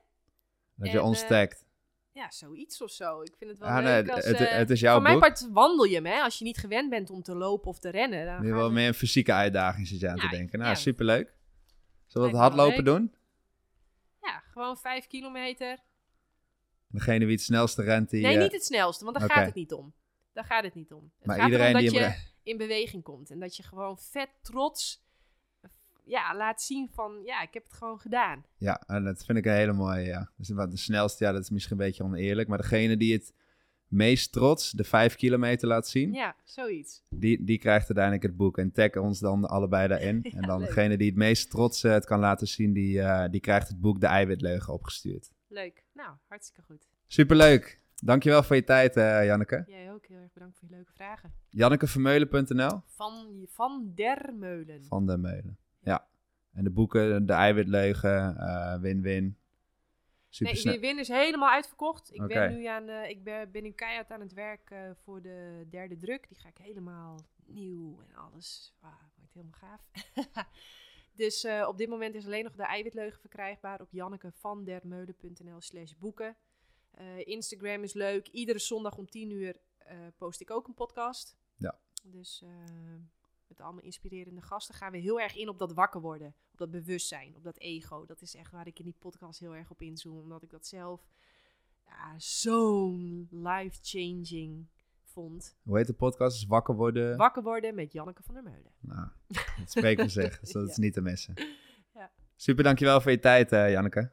Dat je ons tagt. Ja, zoiets of zo. Ik vind het wel ah, leuk nee, als... het, uh, het is jouw voor mijn part wandel je hem, hè. Als je niet gewend bent om te lopen of te rennen. Dan je wel meer een fysieke uitdaging zit je aan Ja, te denken. Nou, ja. superleuk. Zullen we het hardlopen doen? Ja, gewoon vijf kilometer. Degene wie het snelste rent, die... Nee, eh, niet het snelste, want daar gaat het niet om. Daar gaat het niet om. Het Maar gaat iedereen erom die dat hem je in beweging komt. En dat je gewoon vet trots eh, ja, laat zien van... Ja, ik heb het gewoon gedaan. Ja, en dat vind ik een hele mooie, ja. Dus wat de snelste, ja, dat is misschien een beetje oneerlijk. Maar degene die het meest trots de vijf kilometer laat zien, Ja, zoiets. die, die krijgt uiteindelijk het boek. En tag ons dan allebei daarin. Ja, en dan leuk. degene die het meest trots eh, het kan laten zien, die, eh, die krijgt het boek De Eiwitleugen opgestuurd. Leuk. Nou, hartstikke goed. Superleuk. Dankjewel voor je tijd, eh, Janneke. Jij ook. Heel erg bedankt voor je leuke vragen. JannekeVermeulen.nl Van, van der Meulen. van de Meulen. Ja. En de boeken, De Eiwitleugen, eh, Win-Win. Super Nee, snel. die win is helemaal uitverkocht. Ik ben nu aan, eh, ik ben, ben nu keihard aan het werk eh, voor de derde druk. Die ga ik helemaal nieuw en alles. Ah, wordt helemaal gaaf. dus op dit moment is alleen nog de eiwitleugen verkrijgbaar op jannekevandermeulen.nl slash boeken. Instagram is leuk. Iedere zondag om 10 uur post ik ook een podcast. Ja. Dus met allemaal inspirerende gasten gaan we heel erg in op dat wakker worden. Op dat bewustzijn, op dat ego. Dat is echt waar ik in die podcast heel erg op inzoom. Omdat ik dat zelf ja, zo'n life-changing vond. Hoe heet de podcast? Is Wakker worden? Wakker worden met Janneke van der Meulen. nou, dat spreekt voor zich. Dus dat is niet te missen. Ja. Super, dankjewel voor je tijd, eh, Janneke.